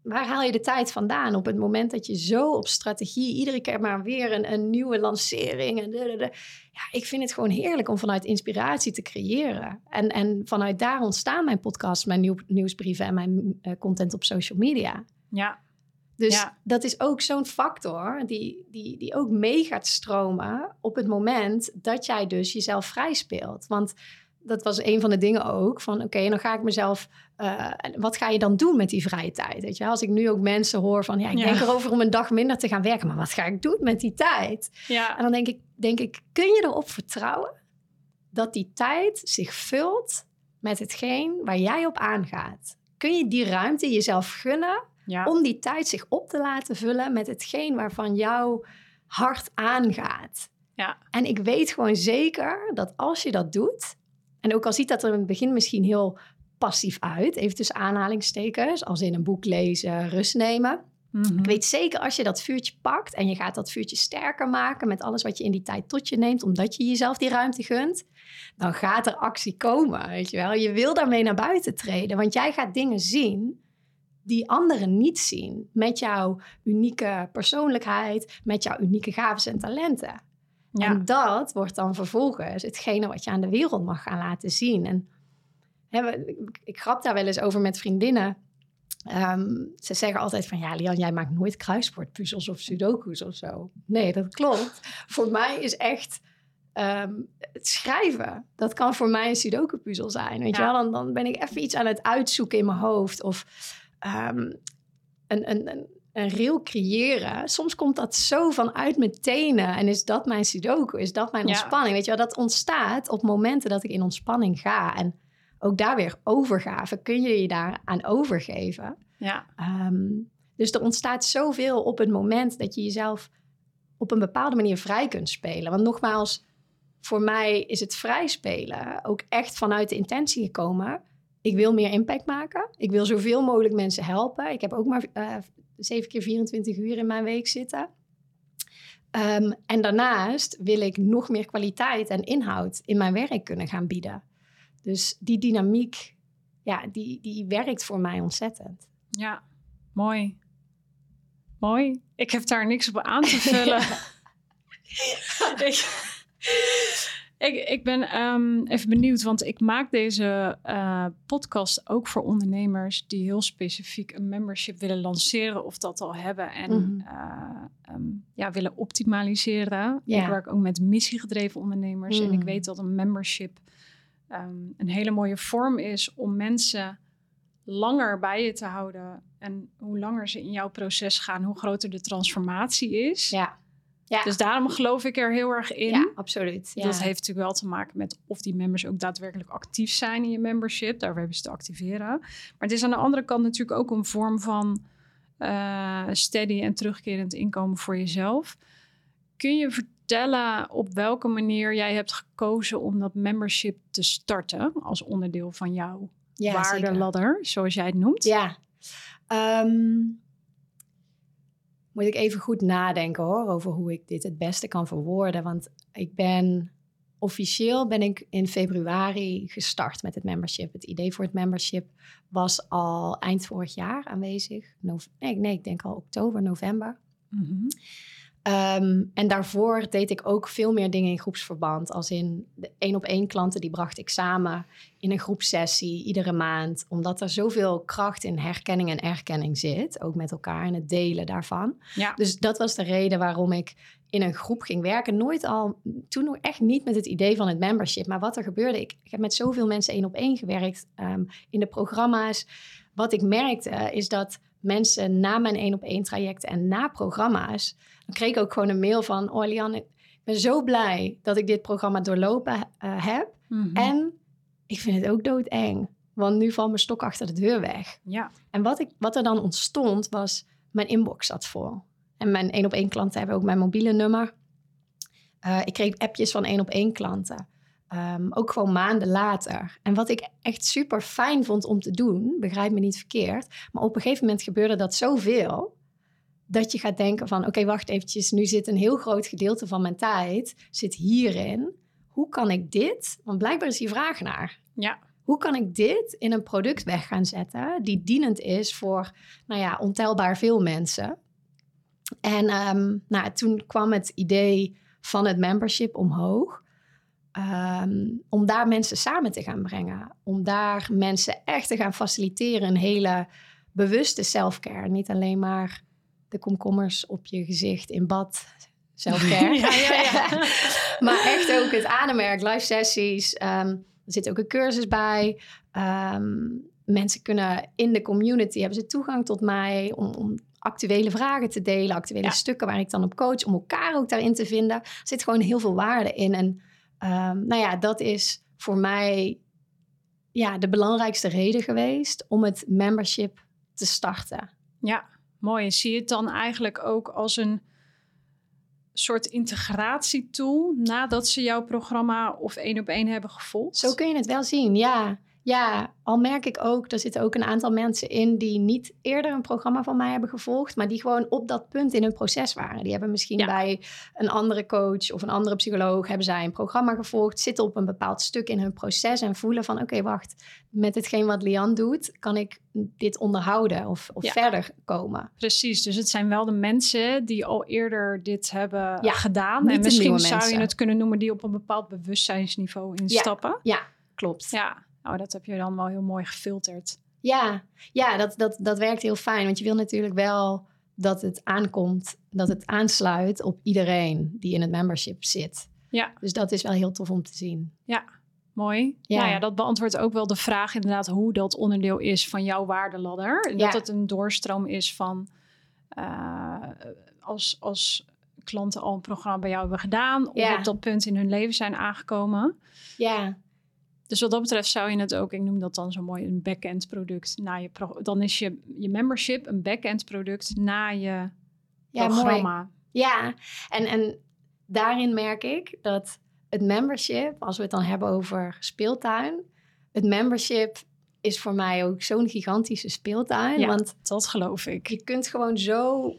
waar haal je de tijd vandaan op het moment dat je zo op strategie, iedere keer maar weer een, een nieuwe lancering. En dadada. ja, ik vind het gewoon heerlijk om vanuit inspiratie te creëren. En, en vanuit daar ontstaan mijn podcasts, mijn nieuw, nieuwsbrieven en mijn eh, content op social media. Ja. Dus Ja. dat is ook zo'n factor die, die, die ook mee gaat stromen op het moment dat jij dus jezelf vrij speelt. Want dat was een van de dingen ook van oké, dan ga ik mezelf, eh, wat ga je dan doen met die vrije tijd? Weet je, als ik nu ook mensen hoor van ja, ik Ja. denk erover om een dag minder te gaan werken, maar wat ga ik doen met die tijd? Ja. En dan denk ik, denk ik, kun je erop vertrouwen dat die tijd zich vult met hetgeen waar jij op aangaat? Kun je die ruimte jezelf gunnen ja. om die tijd zich op te laten vullen met hetgeen waarvan jouw hart aangaat. Ja. En ik weet gewoon zeker dat als je dat doet, en ook al ziet dat er in het begin misschien heel passief uit, even tussen aanhalingstekens, als in een boek lezen, rust nemen. Mhm. Ik weet zeker als je dat vuurtje pakt en je gaat dat vuurtje sterker maken met alles wat je in die tijd tot je neemt, omdat je jezelf die ruimte gunt, dan gaat er actie komen, weet je wel. Je wil daarmee naar buiten treden, want jij gaat dingen zien die anderen niet zien. Met jouw unieke persoonlijkheid, met jouw unieke gaven en talenten. Ja. En dat wordt dan vervolgens hetgene wat je aan de wereld mag gaan laten zien. En hè, ik, grap daar wel eens over met vriendinnen. Ehm, ze zeggen altijd van, ja Lian, jij maakt nooit kruiswoordpuzzels of sudoku's of zo. Nee, dat klopt. voor mij is echt ehm, het schrijven. Dat kan voor mij een sudoku-puzzel zijn. Weet je wel, dan, dan ben ik even iets aan het uitzoeken in mijn hoofd. Of ehm, een, een, een, een reel creëren. Soms komt dat zo vanuit mijn tenen. En is dat mijn sudoku? Is dat mijn Ja. ontspanning? Weet je wel, dat ontstaat op momenten dat ik in ontspanning ga. En ook daar weer overgave. Kun je je daar aan overgeven? ja. Ehm, dus er ontstaat zoveel op het moment dat je jezelf op een bepaalde manier vrij kunt spelen. Want nogmaals, voor mij is het vrij spelen ook echt vanuit de intentie gekomen. Ik wil meer impact maken. Ik wil zoveel mogelijk mensen helpen. Ik heb ook maar eh 7 keer 24 uur in mijn week zitten. Ehm, en daarnaast wil ik nog meer kwaliteit en inhoud in mijn werk kunnen gaan bieden. Dus die dynamiek, ja, die, die werkt voor mij ontzettend. Ja, mooi. Mooi. Ik heb daar niks op aan te vullen. ik, ik, ik ben ehm, even benieuwd, want ik maak deze eh, podcast ook voor ondernemers die heel specifiek een membership willen lanceren of dat al hebben en Mhm. eh, ehm, ja, willen optimaliseren. Ja. Ik werk ook met missiegedreven ondernemers en ik Mm. weet dat een membership ehm, een hele mooie vorm is om mensen langer bij je te houden. En hoe langer ze in jouw proces gaan, hoe groter de transformatie is. Ja, ja. Dus daarom geloof ik er heel erg in. ja absoluut. Ja. Dat heeft natuurlijk wel te maken met of die members ook daadwerkelijk actief zijn in je membership. Daarvoor hebben ze te activeren. Maar het is aan de andere kant natuurlijk ook een vorm van eh, steady en terugkerend inkomen voor jezelf. Kun je vertellen op welke manier jij hebt gekozen om dat membership te starten als onderdeel van jouw ja, zeker. zoals jij het noemt? Ja. Ehm, moet ik even goed nadenken hoor, over hoe ik dit het beste kan verwoorden. Want ik ben officieel ben ik in februari gestart met het membership. Het idee voor het membership was al eind vorig jaar aanwezig. nee, nee, ik denk al oktober, november. Mm Ehm, en daarvoor deed ik ook veel meer dingen in groepsverband. Als in de één op één klanten, die bracht ik samen in een groepsessie iedere maand. Omdat er zoveel kracht in herkenning en erkenning zit. Ook met elkaar en het delen daarvan. Ja. Dus dat was de reden waarom ik in een groep ging werken. Nooit al, toen nog echt niet met het idee van het membership. Maar wat er gebeurde, ik, ik heb met zoveel mensen één op één gewerkt um, in de programma's. Wat ik merkte is dat mensen na mijn één op één trajecten en na programma's kreeg ik ook gewoon een mail van... Oh, Lianne, ik ben zo blij dat ik dit programma doorlopen uh, heb. Mhm. En ik vind het ook doodeng. Want nu valt mijn stok achter de deur weg. Ja. En wat, ik, wat er dan ontstond, was... Mijn inbox zat vol. En mijn één op één klanten hebben ook mijn mobiele nummer. Uh, ik kreeg appjes van één op één klanten. Um, ook gewoon maanden later. En wat ik echt super fijn vond om te doen, begrijp me niet verkeerd, maar op een gegeven moment gebeurde dat zoveel dat je gaat denken van oké, wacht eventjes, nu zit een heel groot gedeelte van mijn tijd zit hierin. Hoe kan ik dit? Want blijkbaar is die vraag naar. Ja. Hoe kan ik dit in een product weg gaan zetten die dienend is voor, nou ja, ontelbaar veel mensen? En um, nou, toen kwam het idee van het membership omhoog. Um, om daar mensen samen te gaan brengen. Om daar mensen echt te gaan faciliteren. Een hele bewuste selfcare. Niet alleen maar de komkommers op je gezicht in bad. Selfcare. ja, ja, ja. maar echt ook het ademwerk, live sessies. Um, er zit ook een cursus bij. Um, mensen kunnen in de community, hebben ze toegang tot mij om, om actuele vragen te delen, actuele stukken waar ik dan op coach, om elkaar ook daarin te vinden. Er zit gewoon heel veel waarde in. En um, nou ja, dat is voor mij ja, de belangrijkste reden geweest om het membership te starten. Ja, Mooi. En zie je het dan eigenlijk ook als een soort integratietool nadat ze jouw programma of één op één hebben gevolgd? Zo kun je het wel zien, ja. Ja, al merk ik ook, er zitten ook een aantal mensen in die niet eerder een programma van mij hebben gevolgd, maar die gewoon op dat punt in hun proces waren. Die hebben misschien bij een andere coach of een andere psycholoog hebben zij een programma gevolgd, zitten op een bepaald stuk in hun proces en voelen van oké, wacht, met hetgeen wat Lian doet, kan ik dit onderhouden of, of verder komen. Precies, dus het zijn wel de mensen die al eerder dit hebben gedaan. En misschien zou je het kunnen noemen die op een bepaald bewustzijnsniveau instappen. Ja, klopt. Ja. Nou, dat heb je dan wel heel mooi gefilterd. Ja, ja dat, dat, dat werkt heel fijn. Want je wil natuurlijk wel dat het aankomt, dat het aansluit op iedereen die in het membership zit. Ja. Dus dat is wel heel tof om te zien. Ja, mooi. Ja. Nou ja, dat beantwoordt ook wel de vraag inderdaad hoe dat onderdeel is van jouw waardeladder. En dat het een doorstroom is van uh, als, als klanten al een programma bij jou hebben gedaan of op dat punt in hun leven zijn aangekomen. Ja. Dus wat dat betreft zou je het ook, ik noem dat dan zo mooi, een back-end product. Na je dan is je, je membership een back-end product na je ja, programma. Mooi. Ja, en, en daarin merk ik dat het membership, als we het dan hebben over speeltuin, het membership is voor mij ook zo'n gigantische speeltuin. Ja, want dat geloof ik. Je kunt gewoon zo.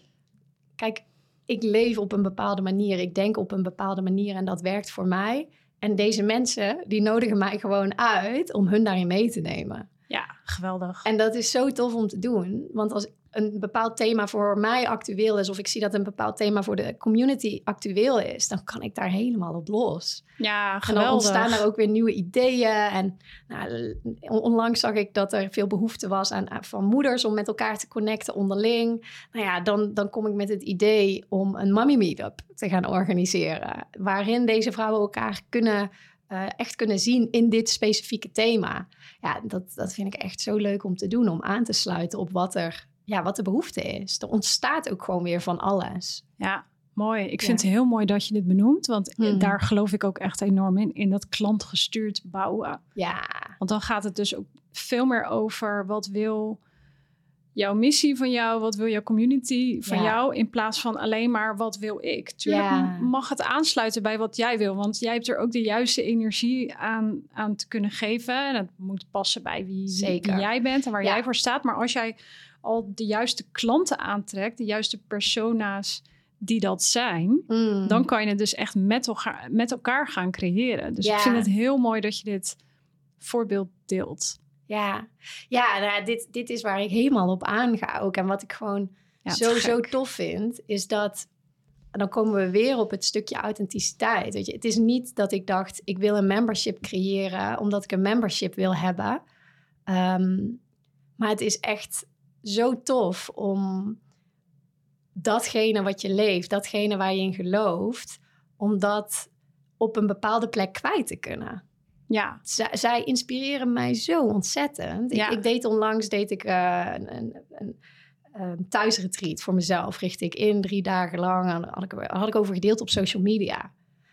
Kijk, ik leef op een bepaalde manier, ik denk op een bepaalde manier en dat werkt voor mij. En deze mensen, die nodigen mij gewoon uit om hun daarin mee te nemen. Ja, geweldig. En dat is zo tof om te doen. Want als een bepaald thema voor mij actueel is, of ik zie dat een bepaald thema voor de community actueel is, dan kan ik daar helemaal op los. Ja, geweldig. En dan ontstaan er ook weer nieuwe ideeën. En nou, onlangs zag ik dat er veel behoefte was aan, van moeders om met elkaar te connecten onderling. Nou ja, dan, dan kom ik met het idee om een mommy meetup te gaan organiseren, waarin deze vrouwen elkaar kunnen uh, echt kunnen zien in dit specifieke thema. Ja, dat, dat vind ik echt zo leuk om te doen, om aan te sluiten op wat er ja, wat de behoefte is. Er ontstaat ook gewoon weer van alles. Ja, mooi. Ik vind het heel mooi dat je dit benoemt, want hmm. daar geloof ik ook echt enorm in, in dat klantgestuurd bouwen. Ja. Want dan gaat het dus ook veel meer over wat wil jouw missie van jou, wat wil jouw community van jou, in plaats van alleen maar wat wil ik. Tuurlijk mag het aansluiten bij wat jij wil, want jij hebt er ook de juiste energie aan, aan te kunnen geven. En het moet passen bij wie, wie jij bent en waar jij voor staat. Maar als jij al de juiste klanten aantrekt, de juiste persona's die dat zijn, Mm. dan kan je het dus echt met elkaar, met elkaar gaan creëren. Dus Ja. ik vind het heel mooi dat je dit voorbeeld deelt. Ja, ja nou, dit, dit is waar ik helemaal op aanga ook. En wat ik gewoon Ja, te zo, zo tof vind, is dat... En dan komen we weer op het stukje authenticiteit. Weet je, het is niet dat ik dacht, ik wil een membership creëren... omdat ik een membership wil hebben. Ehm, maar het is echt zo tof om datgene wat je leeft... datgene waar je in gelooft... om dat op een bepaalde plek kwijt te kunnen Ja, zij, zij inspireren mij zo ontzettend. Ja. Ik, ik deed onlangs deed ik, eh, een, een, een, een thuisretreat voor mezelf. Richtte ik in drie dagen lang. En had ik, had ik over gedeeld op social media.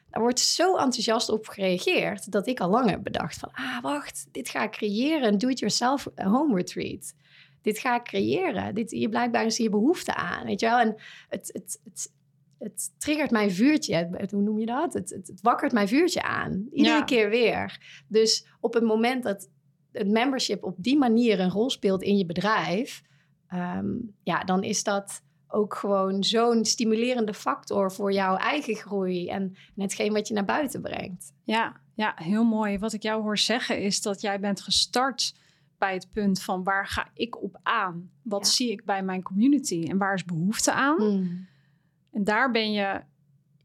Daar wordt zo enthousiast op gereageerd... dat ik al lang heb bedacht van... ah, wacht, dit ga ik creëren. Een do-it-yourself home retreat. Dit ga ik creëren. Dit, hier blijkbaar is hier behoefte aan, weet je wel. En het, het, het, het triggert mijn vuurtje. Het, hoe noem je dat? Het, het, het wakkert mijn vuurtje aan. Iedere Ja. keer weer. Dus op het moment dat het membership op die manier een rol speelt in je bedrijf, ehm, ja, dan is dat ook gewoon zo'n stimulerende factor voor jouw eigen groei en, en hetgeen wat je naar buiten brengt. ja, ja, heel mooi. Wat ik jou hoor zeggen is dat jij bent gestart bij het punt van waar ga ik op aan? Wat Ja. zie ik bij mijn community en waar is behoefte aan? Mm. En daar ben je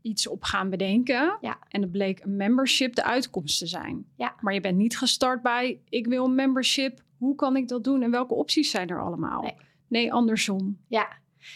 iets op gaan bedenken. Ja. En het bleek een membership de uitkomst te zijn. Ja. Maar je bent niet gestart bij ik wil een membership. Hoe kan ik dat doen en welke opties zijn er allemaal? Nee. Nee, andersom. Ja.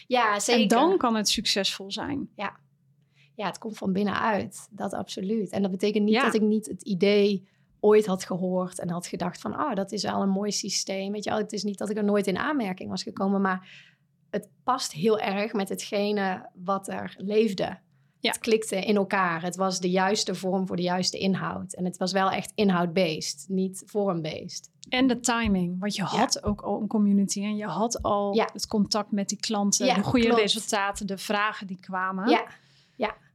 ja, zeker. En dan kan het succesvol zijn. Ja, het komt van binnenuit. Dat absoluut. En dat betekent niet Ja. dat ik niet het idee ooit had gehoord en had gedacht van, oh, dat is wel een mooi systeem. Weet je, wel, het is niet dat ik er nooit in aanmerking was gekomen, maar het past heel erg met hetgene wat er leefde. Ja. Het klikte in elkaar. Het was de juiste vorm voor de juiste inhoud. En het was wel echt inhoud-based, niet vorm-based. En de timing. Want je had ook al een community en je had al Ja. het contact met die klanten. Ja, de goede klopt. resultaten, de vragen die kwamen. Ja,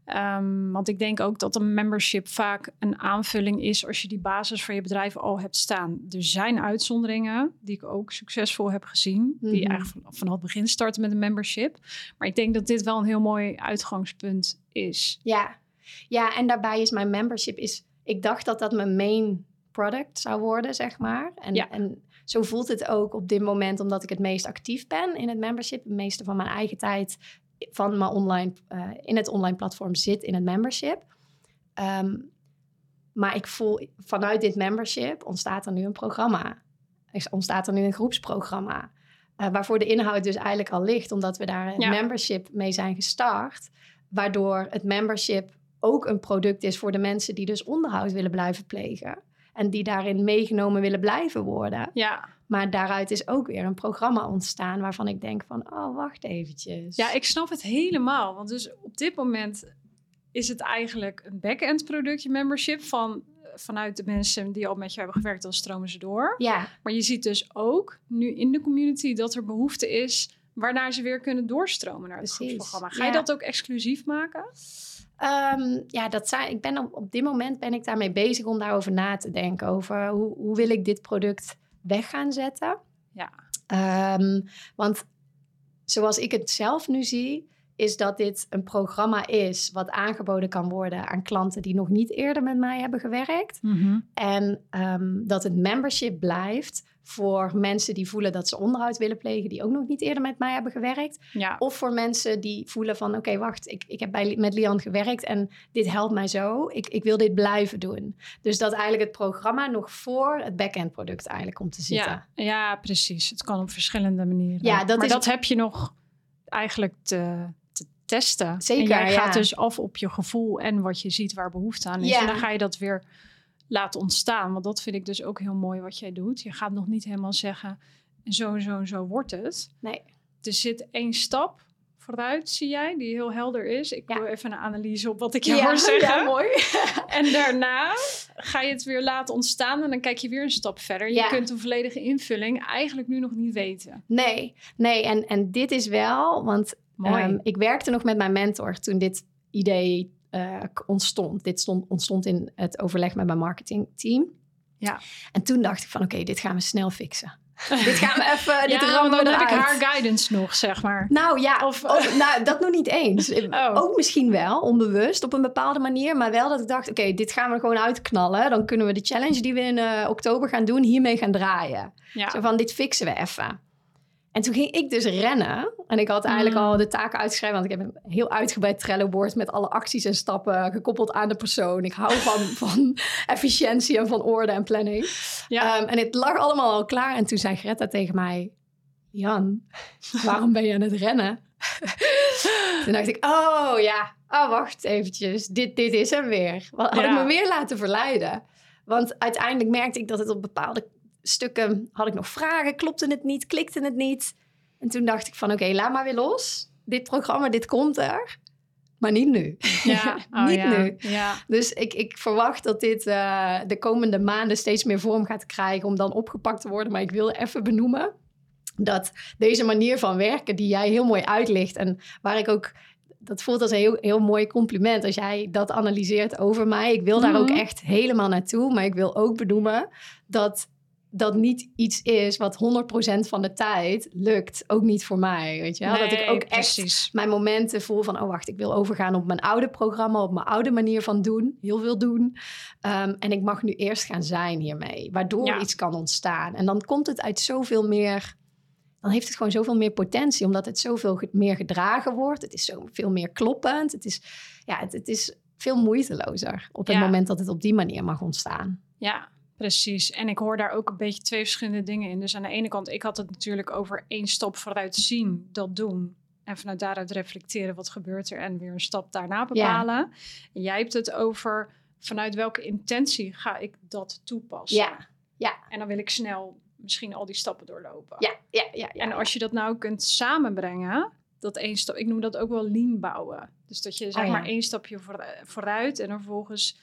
Ehm, want ik denk ook dat een membership vaak een aanvulling is als je die basis van je bedrijf al hebt staan. Er zijn uitzonderingen die ik ook succesvol heb gezien, die Mhm. eigenlijk van, vanaf het begin starten met een membership. Maar ik denk dat dit wel een heel mooi uitgangspunt is. Ja, ja en daarbij is mijn membership is. Ik dacht dat dat mijn main product zou worden, zeg maar. En, Ja. en zo voelt het ook op dit moment, omdat ik het meest actief ben in het membership. Het meeste van mijn eigen tijd van mijn online, eh, in het online platform zit in het membership. Ehm, maar ik voel vanuit dit membership ontstaat er nu een programma. Er ontstaat er nu een groepsprogramma. eh, waarvoor de inhoud dus eigenlijk al ligt, omdat we daar een Ja. membership mee zijn gestart. Waardoor het membership ook een product is voor de mensen die dus onderhoud willen blijven plegen. En die daarin meegenomen willen blijven worden. Ja, Maar daaruit is ook weer een programma ontstaan waarvan ik denk van, oh, wacht eventjes. ja, ik snap het helemaal. Want dus op dit moment is het eigenlijk een back-end productje membership van vanuit de mensen die al met je hebben gewerkt, dan stromen ze door. Ja, Maar je ziet dus ook nu in de community dat er behoefte is waarnaar ze weer kunnen doorstromen naar het groepsprogramma. Ga je ja. dat ook exclusief maken? Ehm, ja, dat zijn, ik ben op, op dit moment ben ik daarmee bezig om daarover na te denken. Over hoe, hoe wil ik dit product weg gaan zetten. Ja. Ehm, want zoals ik het zelf nu zie, is dat dit een programma is wat aangeboden kan worden aan klanten die nog niet eerder met mij hebben gewerkt. En ehm, dat het membership blijft voor mensen die voelen dat ze onderhoud willen plegen, die ook nog niet eerder met mij hebben gewerkt. Ja, Of voor mensen die voelen van, oké, wacht, ik, ik heb bij, met Lian gewerkt en dit helpt mij zo. Ik, ik wil dit blijven doen. Dus dat eigenlijk het programma nog voor het back-end product eigenlijk komt te zitten. ja, ja, precies. Het kan op verschillende manieren. Ja, dat maar is- dat heb je nog eigenlijk te, te testen. Zeker, En jij ja. gaat dus af op je gevoel en wat je ziet waar behoefte aan is. Ja. En dan ga je dat weer laten ontstaan. Want dat vind ik dus ook heel mooi wat jij doet. Je gaat nog niet helemaal zeggen, zo en zo en zo wordt het. Nee, Er zit één stap vooruit, zie jij, die heel helder is. Ik Ja. doe even een analyse op wat ik jou hoor zeggen. mooi. En daarna ga je het weer laten ontstaan en dan kijk je weer een stap verder. Je Ja. kunt een volledige invulling eigenlijk nu nog niet weten. Nee, nee. En, en dit is wel, want. Ehm, ik werkte nog met mijn mentor toen dit idee eh, ontstond. Dit stond, ontstond in het overleg met mijn marketingteam. Ja. En toen dacht ik van, oké, dit gaan we snel fixen. dit gaan we even, dit ja, rammen dan heb ik haar guidance nog, zeg maar. Nou ja, Of- of, nou, dat nog niet eens. Oh. Ook misschien wel, onbewust op een bepaalde manier. Maar wel dat ik dacht, oké, dit gaan we gewoon uitknallen. Dan kunnen we de challenge die we in eh, oktober gaan doen, hiermee gaan draaien. Ja. Zo van, dit fixen we even. En toen ging ik dus rennen. En ik had eigenlijk Mm. al de taken uitgeschreven. Want ik heb een heel uitgebreid Trello-board met alle acties en stappen gekoppeld aan de persoon. Ik hou van, van efficiëntie en van orde en planning. Ja. Ehm, en het lag allemaal al klaar. En toen zei Greta tegen mij... Jan, waarom ben je aan het rennen? toen dacht ik, oh ja, oh wacht eventjes. Dit, dit is hem weer. Wat had Ja. ik me weer laten verleiden? Want uiteindelijk merkte ik dat het op bepaalde stukken... had ik nog vragen, klopte het niet, klikte het niet. En toen dacht ik van, oké, laat maar weer los. Dit programma, dit komt er. Maar niet nu. ja. Oh, niet ja. nu. Ja. Dus ik, ik verwacht dat dit eh, de komende maanden steeds meer vorm gaat krijgen om dan opgepakt te worden. Maar ik wilde even benoemen dat deze manier van werken, die jij heel mooi uitlicht en waar ik ook. Dat voelt als een heel, heel mooi compliment als jij dat analyseert over mij. Ik wil daar ook Mhm. echt helemaal naartoe. Maar ik wil ook benoemen dat dat niet iets is wat 100% van de tijd lukt. Ook niet voor mij, weet je wel? dat ik ook echt mijn momenten voel van... oh wacht, ik wil overgaan op mijn oude programma... op mijn oude manier van doen, heel veel doen. Ehm, en ik mag nu eerst gaan zijn hiermee... waardoor Ja. iets kan ontstaan. En dan komt het uit zoveel meer... dan heeft het gewoon zoveel meer potentie... omdat het zoveel meer gedragen wordt. Het is zoveel meer kloppend. Het is, ja, het, het is veel moeitelozer... op het Ja. moment dat het op die manier mag ontstaan. Ja, precies. En ik hoor daar ook een beetje twee verschillende dingen in. Dus aan de ene kant, ik had het natuurlijk over één stap vooruit zien, dat doen. En vanuit daaruit reflecteren, wat gebeurt er? En weer een stap daarna bepalen. En jij hebt het over, vanuit welke intentie ga ik dat toepassen? Ja, ja, En dan wil ik snel misschien al die stappen doorlopen. ja, ja, ja. ja En als je dat nou kunt samenbrengen, dat één stap, ik noem dat ook wel lean bouwen. Dus dat je zeg Oh ja. maar één stapje voor, vooruit en vervolgens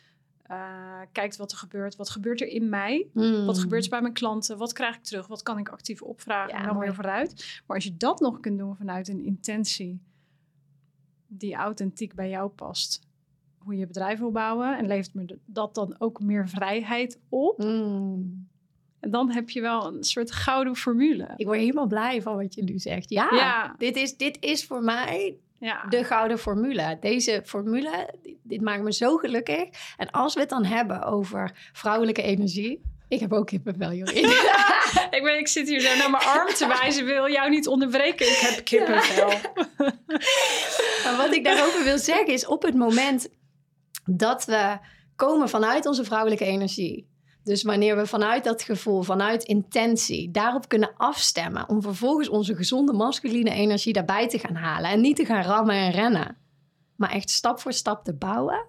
eh, kijkt wat er gebeurt. Wat gebeurt er in mij? Hmm. Wat gebeurt er bij mijn klanten? Wat krijg ik terug? Wat kan ik actief opvragen? Ja, en dan mooi. weer vooruit. Maar als je dat nog kunt doen vanuit een intentie die authentiek bij jou past. Hoe je je bedrijf wil bouwen. En levert me dat dan ook meer vrijheid op. Hmm. En dan heb je wel een soort gouden formule. Ik word helemaal blij van wat je nu zegt. Ja, Ja. Dit, is, dit is voor mij Ja. de gouden formule. Deze formule, dit, maakt me zo gelukkig. En als we het dan hebben over vrouwelijke energie. Ik heb ook kippenvel, Jorien. ik, ben, ik zit hier zo naar mijn arm te wijzen. Wil jou niet onderbreken. Ik heb kippenvel. maar wat ik daarover wil zeggen is op het moment dat we komen vanuit onze vrouwelijke energie. Dus wanneer we vanuit dat gevoel, vanuit intentie, daarop kunnen afstemmen. Om vervolgens onze gezonde masculine energie daarbij te gaan halen. En niet te gaan rammen en rennen. Maar echt stap voor stap te bouwen.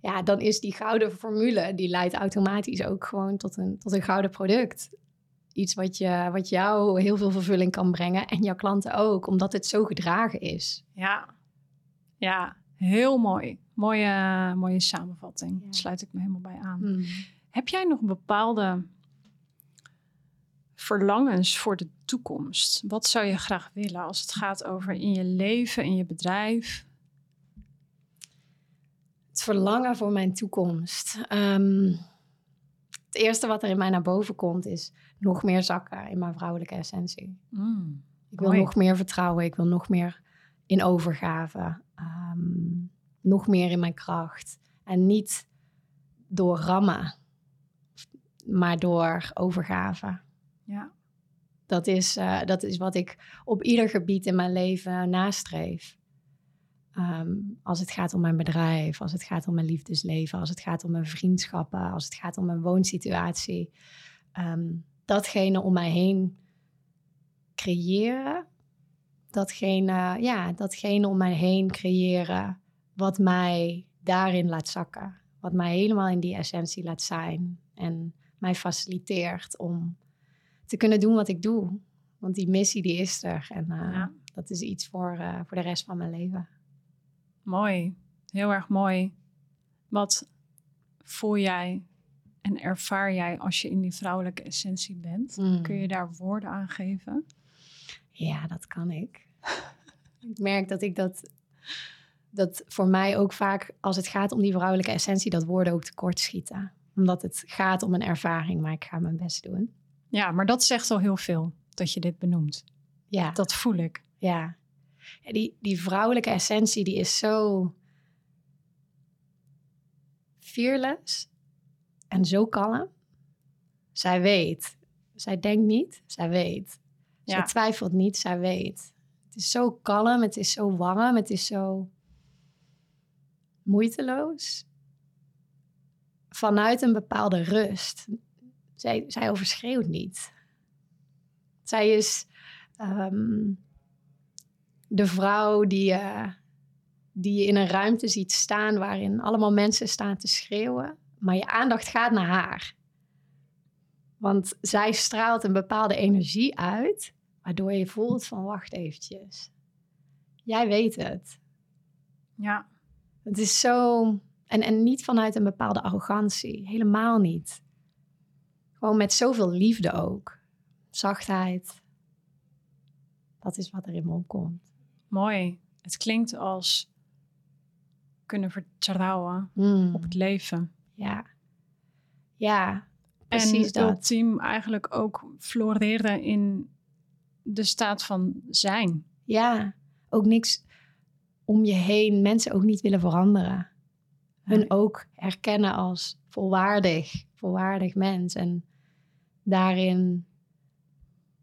Ja, dan is die gouden formule, die leidt automatisch ook gewoon tot een, tot een gouden product. Iets wat, je, wat jou heel veel vervulling kan brengen. En jouw klanten ook, omdat het zo gedragen is. Ja, ja heel mooi. Mooie, mooie samenvatting. Ja. Daar sluit ik me helemaal bij aan. Hmm. Heb jij nog bepaalde verlangens voor de toekomst? Wat zou je graag willen als het gaat over in je leven, in je bedrijf? Het verlangen voor mijn toekomst. Ehm, het eerste wat er in mij naar boven komt is nog meer zakken in mijn vrouwelijke essentie. Mm, Ik wil Mooi. nog meer vertrouwen. Ik wil nog meer in overgave. Ehm, nog meer in mijn kracht. En niet door rammen, maar door overgave. ja. Dat is, eh, dat is wat ik op ieder gebied in mijn leven nastreef. Ehm, als het gaat om mijn bedrijf, als het gaat om mijn liefdesleven, als het gaat om mijn vriendschappen, als het gaat om mijn woonsituatie. Ehm, datgene om mij heen creëren. Datgene, ja, datgene om mij heen creëren wat mij daarin laat zakken. Wat mij helemaal in die essentie laat zijn. En mij faciliteert om te kunnen doen wat ik doe. Want die missie die is er. En eh, Ja. dat is iets voor, eh, voor de rest van mijn leven. Mooi, heel erg mooi. Wat voel jij en ervaar jij als je in die vrouwelijke essentie bent? Mm. Kun je daar woorden aan geven? Ja, dat kan ik. ik merk dat ik dat, dat voor mij ook vaak, als het gaat om die vrouwelijke essentie, dat woorden ook tekort schieten. Omdat het gaat om een ervaring, maar ik ga mijn best doen. Ja, maar dat zegt al heel veel dat je dit benoemt. Ja, Dat voel ik. ja. Ja, Die, die vrouwelijke essentie, die is zo fearless en zo kalm. Zij weet. Zij denkt niet, zij weet. Zij Ja. twijfelt niet, zij weet. Het is zo kalm, het is zo warm, het is zo moeiteloos. Vanuit een bepaalde rust. Zij, zij overschreeuwt niet. Zij is ehm, de vrouw die, eh, die je in een ruimte ziet staan waarin allemaal mensen staan te schreeuwen, maar je aandacht gaat naar haar. Want zij straalt een bepaalde energie uit, waardoor je voelt van wacht eventjes. Jij weet het. Ja, Het is zo. En, en niet vanuit een bepaalde arrogantie. Helemaal niet. Gewoon met zoveel liefde ook. Zachtheid. Dat is wat er in me opkomt. mooi. Het klinkt als kunnen vertrouwen Mm, op het leven. Ja. Ja, precies en dat. ultiem eigenlijk ook floreren in de staat van zijn. Ja, ook niks om je heen. Mensen ook niet willen veranderen. Hun Nee. ook herkennen als volwaardig, volwaardig mens. En daarin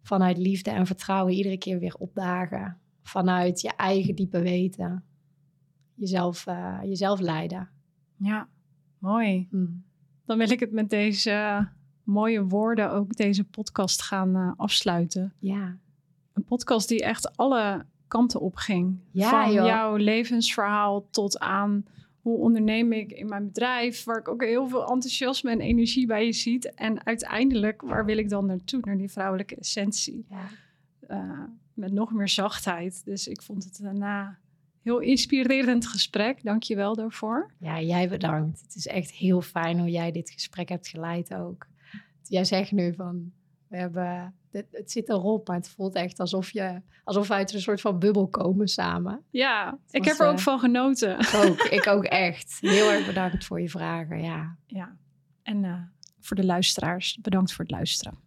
vanuit liefde en vertrouwen iedere keer weer opdagen. Vanuit je eigen diepe weten. Jezelf, eh, jezelf leiden. Ja, mooi. Hm. Dan wil ik het met deze mooie woorden ook deze podcast gaan eh, afsluiten. Ja, Een podcast die echt alle kanten op ging. Ja, Van joh. jouw levensverhaal tot aan hoe onderneem ik in mijn bedrijf, waar ik ook heel veel enthousiasme en energie bij je ziet. En uiteindelijk, waar wil ik dan naartoe? Naar die vrouwelijke essentie. ja. Eh, met nog meer zachtheid. Dus ik vond het daarna heel inspirerend gesprek. Dank je wel daarvoor. Ja, jij bedankt. Het is echt heel fijn hoe jij dit gesprek hebt geleid ook. Jij zegt nu van, we hebben, dit, het zit erop, maar het voelt echt alsof, je, alsof we uit een soort van bubbel komen samen. Ja, ik heb er ook eh, van genoten. Ik ook, ik ook echt. Heel erg bedankt voor je vragen, ja. Ja, en eh, voor de luisteraars, bedankt voor het luisteren.